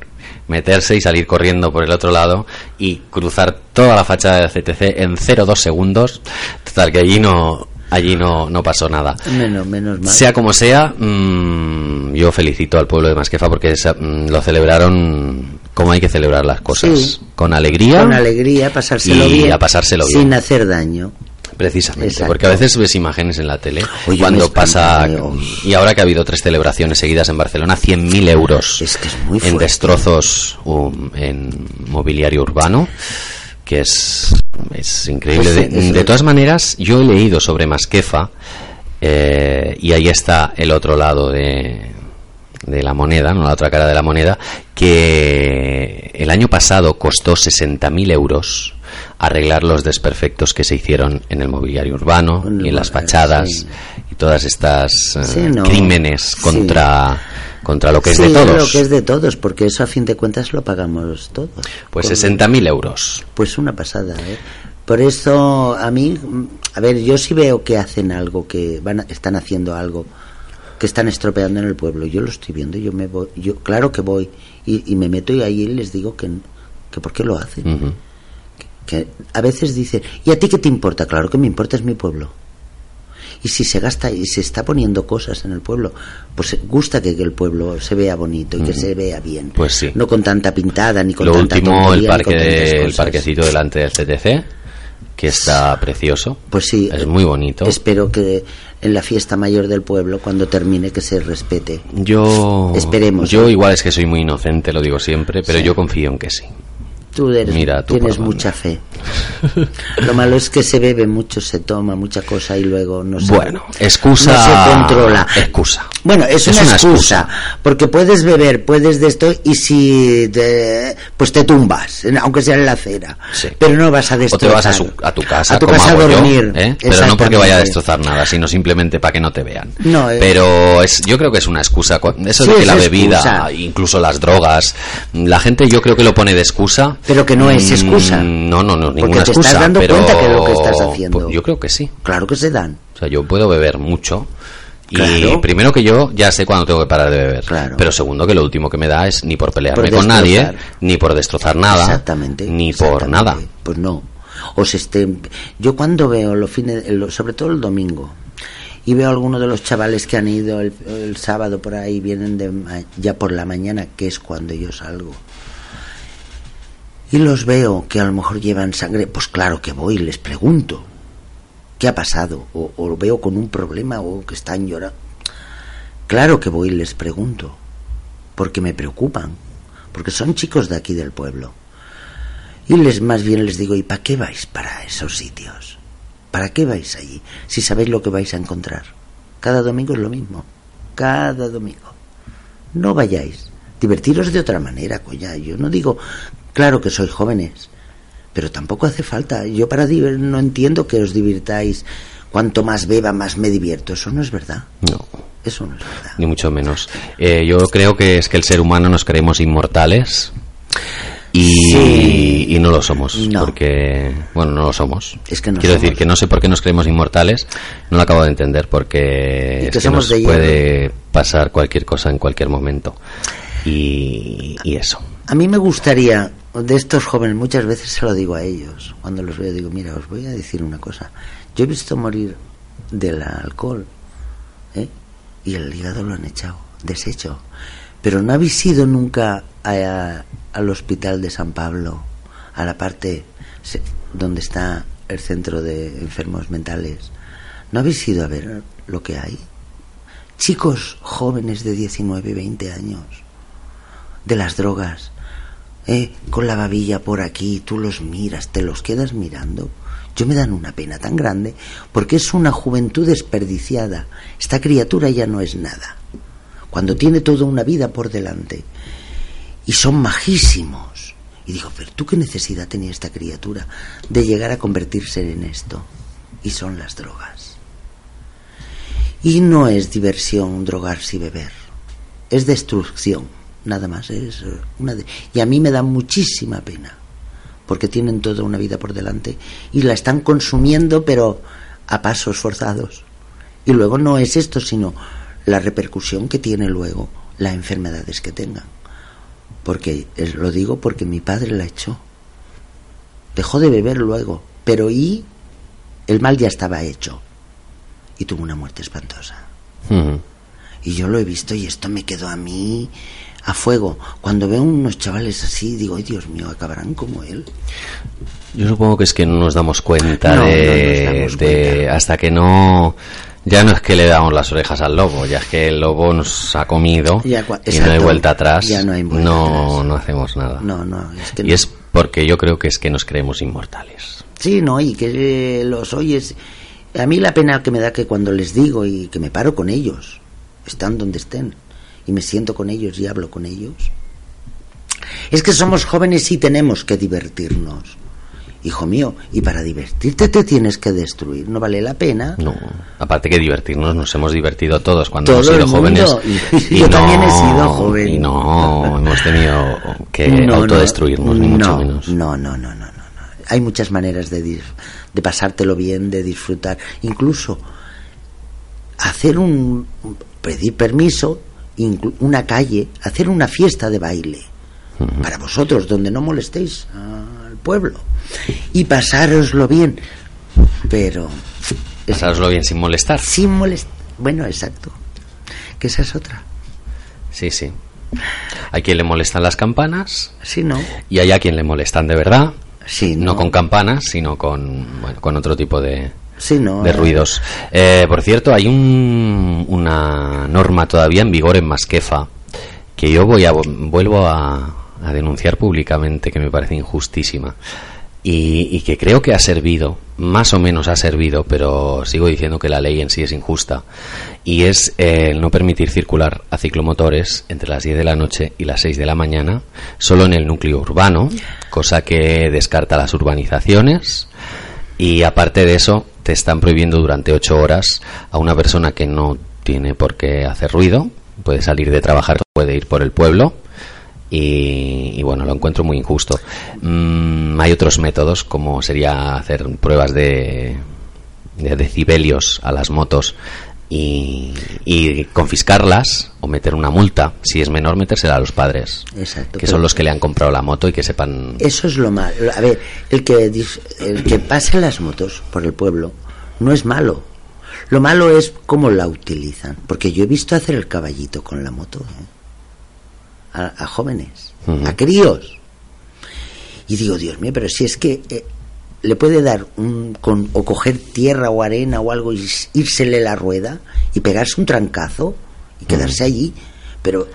meterse y salir corriendo por el otro lado y cruzar toda la fachada del CTC en 0,2 segundos, total que allí no allí no, no pasó nada. Menos, menos mal. Sea como sea, mm, yo felicito al pueblo de Masquefa porque esa- mm, lo celebraron como hay que celebrar las cosas. Sí. Con alegría. Con alegría, pasárselo y bien. a pasárselo bien. Sin hacer daño. Precisamente, Exacto. porque a veces ves imágenes en la tele Oye, cuando pasa, escandaleo. y ahora que ha habido tres celebraciones seguidas en Barcelona, 100.000 euros Es que es muy en destrozos um, en mobiliario urbano, que es, es increíble. Pues de, de todas maneras, yo he leído sobre Masquefa, eh, y ahí está el otro lado de, de la moneda, no la otra cara de la moneda, que el año pasado costó 60.000 euros arreglar los desperfectos que se hicieron en el mobiliario urbano y en las fachadas sí. y todas estas eh, Sí, no. crímenes contra contra lo que es de todos. lo que es de todos, porque eso a fin de cuentas lo pagamos todos. Pues Con- 60.000 euros. Pues una pasada, ¿eh? Por eso a mí, a ver, yo sí veo que hacen algo, que van están haciendo algo, que están estropeando en el pueblo. Yo lo estoy viendo, yo me voy, yo claro que voy y, y me meto y ahí les digo que, que por qué lo hacen. Que a veces dicen, ¿y a ti qué te importa? Claro que me importa es mi pueblo. Y si se gasta y se está poniendo cosas en el pueblo, pues gusta que, que el pueblo se vea bonito y que se vea bien. Pues sí. No con tanta pintada ni con Lo tanta último, el tontería, parque de- el parquecito delante del CTC, que está precioso. Pues sí. Es muy bonito. Espero que en la fiesta mayor del pueblo, cuando termine, que se respete. Yo Esperemos. Yo igual es que soy muy inocente, lo digo siempre, pero yo confío en que sí. Tú, eres- Mira, tú tienes mucha fe. Lo malo es que se bebe mucho, se toma mucha cosa y luego no se, Bueno, excusa. no se controla. Excusa. Bueno, es, Es una, una excusa, excusa. porque puedes beber, puedes de esto y si te, pues te tumbas, aunque sea en la acera, Sí. pero no vas a O te destrozar. vas a, su- a tu casa, a tu como casa a yo, dormir, ¿eh? pero no porque vaya a destrozar nada, sino simplemente para que no te vean. No, eh. Pero es, yo creo que es una excusa. cu- Eso Sí, de que es la bebida, excusa. incluso las drogas, la gente yo creo que lo pone de excusa. Pero que no es Mm, excusa. No, no, no, ninguna te excusa. estás dando pero cuenta que es lo que estás haciendo. pues yo creo que sí. Claro que se dan. O sea, yo puedo beber mucho. Y Claro. primero que yo ya sé cuándo tengo que parar de beber. Claro. Pero segundo que lo último que me da es ni por pelearme Por con nadie, ni por destrozar nada, Exactamente. ni por nada. Pues no. O se estén- Yo cuando veo los fines, lo- sobre todo el domingo, y veo a algunos de los chavales que han ido el, el sábado por ahí, vienen de ya por la mañana, que es cuando yo salgo. Y los veo que a lo mejor llevan sangre, pues claro que voy, les pregunto, ¿qué ha pasado? O, o veo con un problema o que están llorando. Claro que voy y les pregunto, porque me preocupan, porque son chicos de aquí del pueblo. Y les más bien les digo, ¿y para qué vais para esos sitios? ¿Para qué vais allí? Si sabéis lo que vais a encontrar. Cada domingo es lo mismo. Cada domingo. No vayáis. Divertiros de otra manera, coña. Yo no digo, claro que sois jóvenes, pero tampoco hace falta. Yo para no entiendo que os divirtáis. Cuanto más beba, más me divierto. Eso no es verdad. No. Eso no es verdad. ni mucho menos. Eh, yo creo que es que el ser humano nos creemos inmortales y, Sí. y no lo somos, No. porque, bueno, no lo somos. Es que no Quiero somos. decir que no sé por qué nos creemos inmortales, no lo acabo de entender, porque es que somos nos puede pasar cualquier cosa en cualquier momento. Y, y eso. A mí me gustaría, de estos jóvenes, muchas veces se lo digo a ellos, cuando los veo, digo, mira, os voy a decir una cosa. Yo he visto morir del alcohol, ¿eh? y el hígado lo han echado, deshecho. Pero no habéis ido nunca a- al hospital de San Pablo, a la parte se- donde está el centro de enfermos mentales. ¿No habéis ido a ver lo que hay? Chicos jóvenes de 19, 20 años, de las drogas, ¿eh? con la babilla por aquí, tú los miras, te los quedas mirando. Yo me dan una pena tan grande porque es una juventud desperdiciada. Esta criatura ya no es nada. Cuando tiene toda una vida por delante y son majísimos. Y digo, pero tú qué necesidad tenía esta criatura de llegar a convertirse en esto. Y son las drogas. Y no es diversión drogarse y beber. Es destrucción. Nada más. Es eh, una de- Y a mí me da muchísima pena. Porque tienen toda una vida por delante y la están consumiendo, pero a pasos forzados. Y luego no es esto, sino la repercusión que tiene luego las enfermedades que tengan. Porque lo digo porque mi padre la echó. Dejó de beber luego, pero y el mal ya estaba hecho. Y tuvo una muerte espantosa. Y yo lo he visto y esto me quedó a mí a fuego. Cuando veo unos chavales así, digo, ay Dios mío, acabarán como él. Yo supongo que es que no nos damos cuenta No, de, no nos damos de- cuenta. hasta que no ya no es que le damos las orejas al lobo, ya es que el lobo nos ha comido Ya y no hay vuelta atrás. Ya no hay vuelta no, atrás. no hacemos nada. No, no, es que y es porque yo creo que es que nos creemos inmortales. Sí, no, y que eh, los oyes. A mí la pena que me da que cuando les digo y que me paro con ellos, están donde estén, y me siento con ellos y hablo con ellos, es que somos jóvenes y tenemos que divertirnos. Hijo mío, y para divertirte te tienes que destruir, no vale la pena. No, aparte que divertirnos, nos hemos divertido todos cuando Todo hemos sido jóvenes. Y yo también he sido joven. Y no hemos tenido que No, no, autodestruirnos, ni mucho no, menos. No, no, no, no, no. Hay muchas maneras de, de pasártelo bien, de disfrutar. Incluso hacer un. pedir permiso, una calle, hacer una fiesta de baile. Para vosotros, donde no molestéis al pueblo. Y pasároslo bien. Pero. Pasároslo bien sin molestar. Sin molestar. Bueno, exacto. Que esa es otra. Sí, sí. Hay quien le molestan las campanas Sí, ¿no? y hay a quien le molestan de verdad. Sí, No no. con campanas, sino con, bueno, con otro tipo de, Sí, ¿no? de Eh, ruidos. Eh, por cierto, hay un- una norma todavía en vigor en Masquefa que yo voy a vuelvo a, a denunciar públicamente que me parece injustísima. y, y que creo que ha servido, más o menos ha servido, pero sigo diciendo que la ley en sí es injusta, y es eh, el no permitir circular a ciclomotores entre las 10 de la noche y las 6 de la mañana, solo en el núcleo urbano, cosa que descarta las urbanizaciones, y aparte de eso, te están prohibiendo durante 8 horas a una persona que no tiene por qué hacer ruido, puede salir de trabajar, puede ir por el pueblo, y, y bueno, lo encuentro muy injusto. Mm, hay otros métodos, como sería hacer pruebas de, de decibelios a las motos y, y confiscarlas o meter una multa. Si es menor, metérsela a los padres, Exacto, que son los que le han comprado la moto y que sepan. Eso es lo malo. A ver, el que, el que pase las motos por el pueblo no es malo. Lo malo es cómo la utilizan. Porque yo he visto hacer el caballito con la moto. ¿eh? A, a jóvenes, a críos. Y digo, Dios mío, pero si es que eh, le puede dar un, con, o coger tierra o arena o algo y írsele la rueda y pegarse un trancazo y quedarse allí. Pero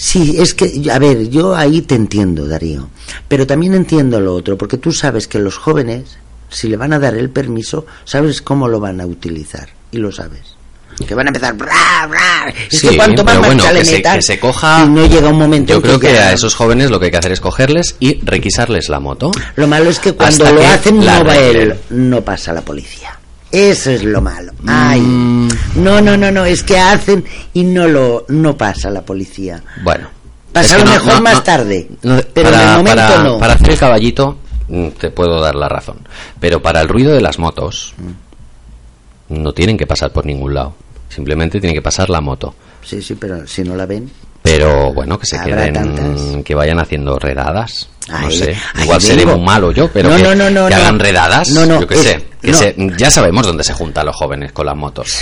Sí, es que, a ver, yo ahí te entiendo, Darío, pero también entiendo lo otro, porque tú sabes que los jóvenes, si le van a dar el permiso, sabes cómo lo van a utilizar, y lo sabes. Que van a empezar, bra, bra. Es Sí, que cuanto más pero bueno, que se, que se coja. y no llega un momento Yo en creo que, a esos jóvenes lo que hay que hacer es cogerles y requisarles la moto. Lo malo es que cuando Hasta lo hacen no va él, no pasa la policía. Eso es lo malo. Ay. Mm. No, no, no, no, es que hacen y no lo no pasa la policía. Bueno. Pasa es a que lo mejor no- más no- tarde, pero en para, el momento para- no. para hacer el caballito mm, te puedo dar la razón. Pero para el ruido de las motos no tienen que pasar por ningún lado. Simplemente tiene que pasar la moto. Sí, sí, pero si no la ven, Pero bueno, que se queden, tantas. que vayan haciendo redadas. no sé, igual seré muy malo yo, pero No, que, no, no, que hagan redadas. No, no, yo qué es- sé. Que se- ya sabemos dónde se juntan los jóvenes con las motos.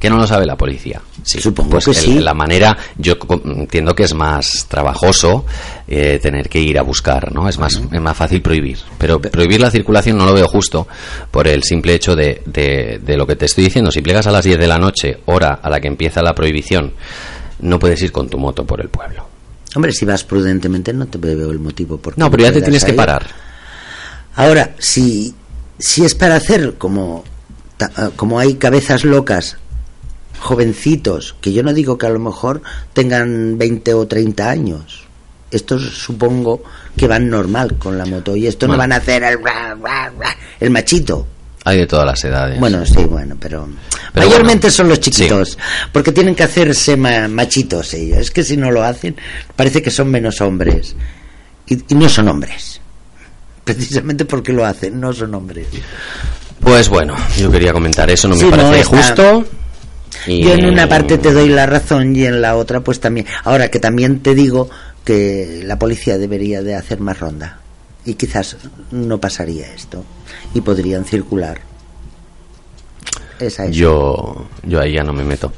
Que no lo sabe la policía. Sí, Supongo pues que el- sí. La manera, yo entiendo que es más trabajoso eh, tener que ir a buscar, ¿no? Es más, es más fácil prohibir. Pero prohibir la circulación no lo veo justo por el simple hecho de, de, de lo que te estoy diciendo. Si plegas a las 10 de la noche, hora a la que empieza la prohibición, no puedes ir con tu moto por el pueblo. hombre, si vas prudentemente no te veo el motivo por No, pero ya te tienes que parar. Ahora, si si es para hacer como como hay cabezas locas jovencitos, que yo no digo que a lo mejor tengan 20 o 30 años. Estos supongo que van normal con la moto y estos no van a hacer el, machito. Hay de todas las edades. Bueno, sí, bueno, pero, Pero mayormente bueno, son los chiquitos, porque tienen que hacerse ma- machitos ellos. Es que si no lo hacen, parece que son menos hombres. Y, y no son hombres. Precisamente porque lo hacen, no son hombres. Pues bueno, yo quería comentar eso, no me no, parece está- justo. Y- Yo en una parte te doy la razón y en la otra pues también. Ahora que también te digo que la policía debería de hacer más ronda y quizás no pasaría esto y podrían circular. Esa es. Yo, yo ahí ya no me meto.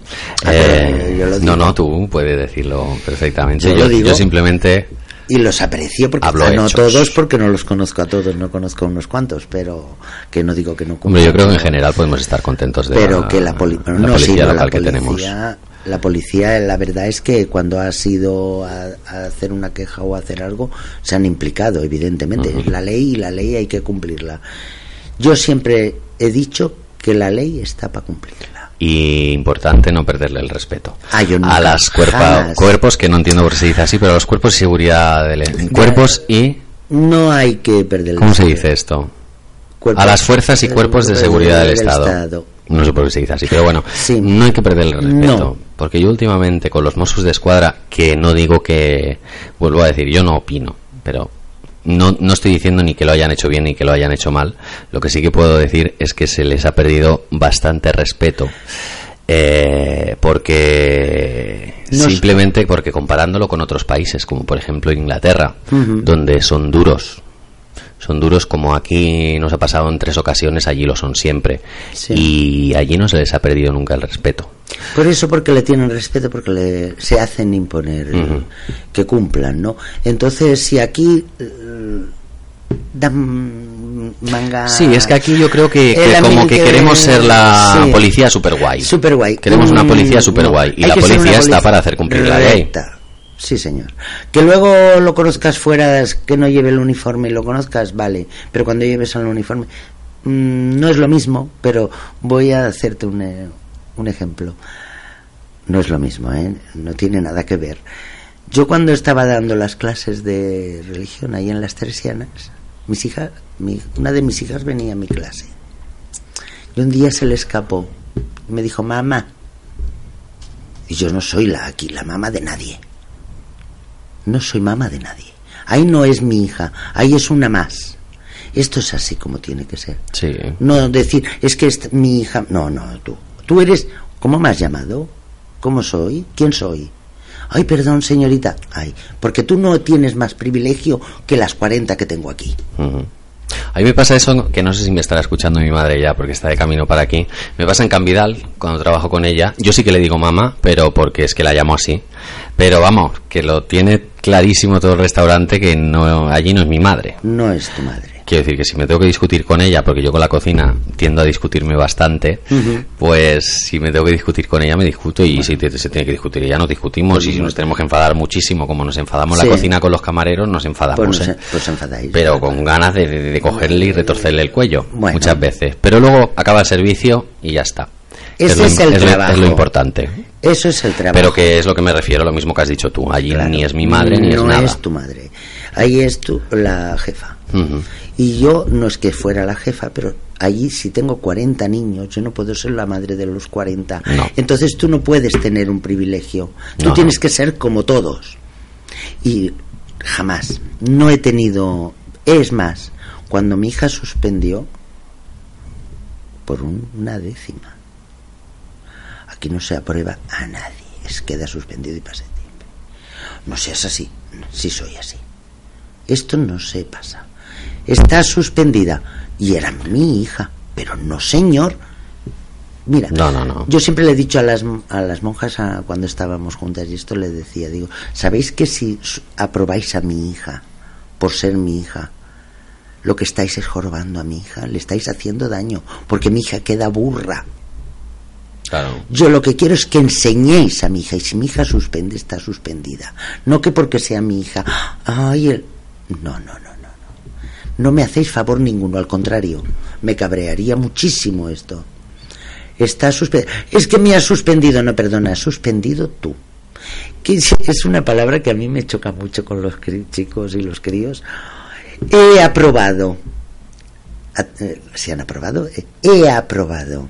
Ah, Eh, pero yo lo no, no, tú puedes decirlo perfectamente. Yo Yo, lo digo. yo simplemente y los aprecio porque Hablo no hechos. todos porque no los conozco a todos, no conozco a unos cuantos, pero que no digo que no Hombre, yo creo que en general podemos estar contentos de pero la, que la, poli- la no, policía sí, no, local la que tenemos. policía, la policía, la verdad es que cuando has ido a, a hacer una queja o a hacer algo, se han implicado, evidentemente. Es la ley y la ley hay que cumplirla. Yo siempre he dicho que la ley está para cumplirla. Y importante no perderle el respeto. Ah, yo nunca, a las cuerpa- cuerpos, que no entiendo por qué se dice así, pero a los cuerpos de seguridad del cuerpos y No hay que perder ¿cómo se dice esto? Cuerpos- a las fuerzas y cuerpos de seguridad del Estado. Estado. No sé por qué se dice así, pero bueno, Sí. no hay que perder el respeto. No. Porque yo últimamente con los Mossos de Escuadra, que no digo que, vuelvo a decir, yo no opino, pero no, no estoy diciendo ni que lo hayan hecho bien ni que lo hayan hecho mal. Lo que sí que puedo decir es que se les ha perdido bastante respeto. Eh, porque No simplemente porque comparándolo con otros países como por ejemplo Inglaterra donde son duros son duros como aquí nos ha pasado en tres ocasiones, allí lo son siempre. Sí. Y allí no se les ha perdido nunca el respeto. Por eso, porque le tienen respeto, porque le, se hacen imponer eh, que cumplan, ¿no? Entonces, si aquí eh, dan manga. Sí, es que aquí yo creo que, que El como que queremos ser la sí. policía super guay. Super guay. Queremos una Mm, policía super guay. Y la policía está para hacer cumplir la ley. Sí, señor. Que luego lo conozcas fuera, que no lleve el uniforme y lo conozcas, vale. Pero cuando lleves el uniforme, mm, no es lo mismo, pero voy a hacerte un, eh, un ejemplo. No es lo mismo, ¿eh? No tiene nada que ver. Yo cuando estaba dando las clases de religión ahí en las Teresianas, mis hijas, mi- una de mis hijas venía a mi clase. Y un día se le escapó. Y me dijo, mamá. Y yo no soy la aquí, la mamá de nadie. No soy mamá de nadie. Ahí no es mi hija, ahí es una más. Esto es así como tiene que ser. Sí. No decir, es que es mi hija. No, no, tú. Tú eres. ¿Cómo me has llamado? ¿Cómo soy? ¿Quién soy? Ay, perdón, señorita. Ay, porque tú no tienes más privilegio que las 40 que tengo aquí. Ujú. A mí me pasa eso, que no sé si me estará escuchando mi madre ya, porque está de camino para aquí. Me pasa en Cambidal, cuando trabajo con ella. Yo sí que le digo mamá, pero porque es que la llamo así. Pero vamos, que lo tiene clarísimo todo el restaurante, que no allí no es mi madre. No es tu madre. Quiero decir que si me tengo que discutir con ella, porque yo con la cocina tiendo a discutirme bastante, pues si me tengo que discutir con ella, me discuto y si te- se tiene que discutir ella, nos discutimos y si nos tenemos que enfadar muchísimo, como nos enfadamos Sí. la cocina con los camareros, nos enfadamos. Pues, nos, ¿eh? pues enfadáis. Pero con ganas de, de- de cogerle y retorcerle el cuello, Bueno. muchas veces. Pero luego acaba el servicio y ya está. Ese es el lo- trabajo. es lo importante. Eso es el trabajo. Pero que es lo que me refiero, lo mismo que has dicho tú. Allí Claro. ni es mi madre ni es no nada. es tu madre. Ahí es tu, la jefa. Y yo no es que fuera la jefa, pero allí si tengo 40 niños, yo no puedo ser la madre de los 40. No. Entonces tú no puedes tener un privilegio. Tú No. tienes que ser como todos. Y jamás, no he tenido... Es más, cuando mi hija suspendió por un- una décima, aquí no se aprueba a nadie, es queda suspendido y pase tiempo. No seas así, si soy así. Esto no se pasa. Está suspendida. Y era mi hija. Pero no, señor. Mira, No, no, no. yo siempre le he dicho a las, a las monjas a- cuando estábamos juntas, y esto le decía, digo, ¿sabéis que si aprobáis a mi hija por ser mi hija, lo que estáis es jorobando a mi hija, le estáis haciendo daño, porque mi hija queda burra. Yo lo que quiero es que enseñéis a mi hija, y si mi hija suspende, está suspendida. No que porque sea mi hija, ay. No, no, no, no, no. No me hacéis favor ninguno, al contrario, me cabrearía muchísimo esto. Está suspendido. Es que me has suspendido, no, perdona, has suspendido tú. Que es- una palabra que a mí me choca mucho con los chicos y los críos. He aprobado. Eh, ¿Se han aprobado? He aprobado.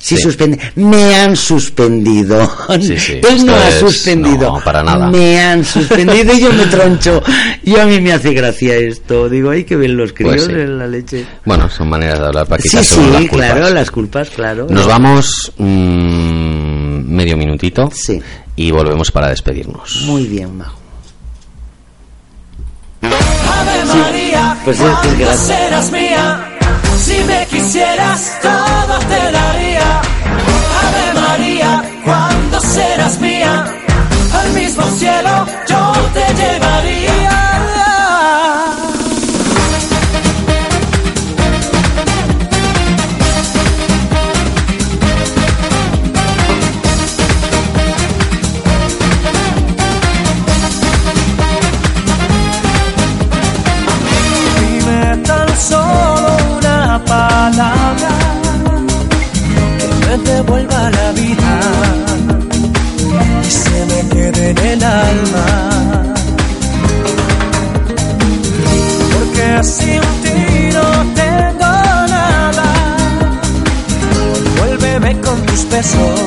Si Sí. suspende, me han suspendido. Sí, sí, Él no ha suspendido. no, para nada. Me han suspendido y yo me troncho. Y a mí me hace gracia esto. Digo, hay que ver los críos Pues sí. en la leche. Bueno, son maneras de hablar para Sí, quitarse sí, las culpas. claro, las culpas, claro. Nos vamos mm, medio minutito Sí. y volvemos para despedirnos. Muy bien, Majo. Ave María, pues es que serás mía, si me quisieras todo te daría. Ave María, cuando serás mía, al mismo cielo yo te llevaría. Palabra que me devuelva la vida y se me quede en el alma. Porque sin ti no tengo nada. Vuélveme con tus besos,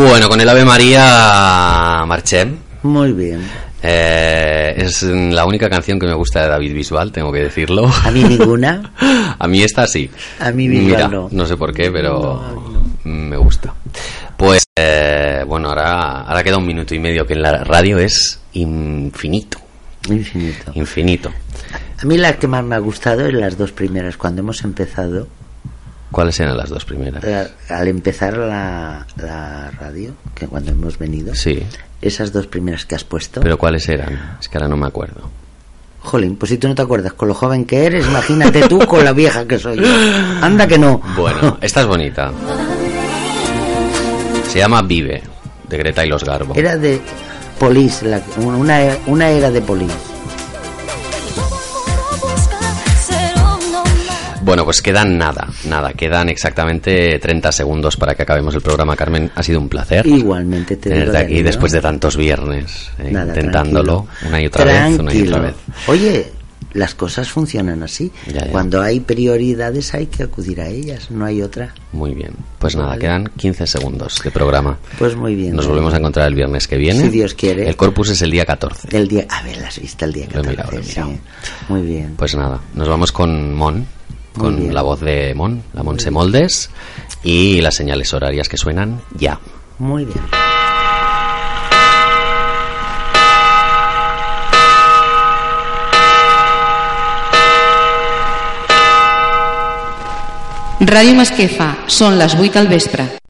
Bueno, con el Ave María marché. Muy bien. Eh, es la única canción que me gusta de David Bisbal, tengo que decirlo. A mí ninguna. A mí esta sí. A mí Bisbal Mira, no. sé por qué, pero me gusta. Pues, eh, bueno, ahora, ahora queda un minuto y medio que en la radio es infinito. Infinito. Infinito. A mí la que más me ha gustado es las dos primeras. Cuando hemos empezado, ¿Cuáles eran las dos primeras? la- al empezar la, la radio, que cuando hemos venido, Sí. esas dos primeras que has puesto. ¿Pero cuáles eran? Es que ahora no me acuerdo. Jolín, pues si tú no te acuerdas con lo joven que eres, imagínate tú con la vieja que soy. Anda que no. Bueno, esta es bonita. Se llama Vive, de Greta y los Garbo. Era de Polis, una, una era de Polis. Bueno, pues quedan nada, nada, quedan exactamente 30 segundos para que acabemos el programa. Carmen, ha sido un placer Igualmente te digo, aquí después de tantos viernes, eh, Nada, intentándolo tranquilo. una y otra vez, una y otra vez. Oye, las cosas funcionan así. Ya, ya. Cuando hay prioridades hay que acudir a ellas, no hay otra. Muy bien, pues nada, Vale. quedan 15 segundos de programa. Pues muy bien. Nos volvemos a encontrar el viernes que viene. Si Dios quiere. El corpus es el día 14. El día, a ver, las viste el día Lo he 14, mirado, lo he sí. mirado. Muy bien. Pues nada, nos vamos con Mon, con la voz de Mon, la Monse Moldes, y las señales horarias que suenan ya. Muy bien. Ràdio Masquefa, són les 8 al vespre.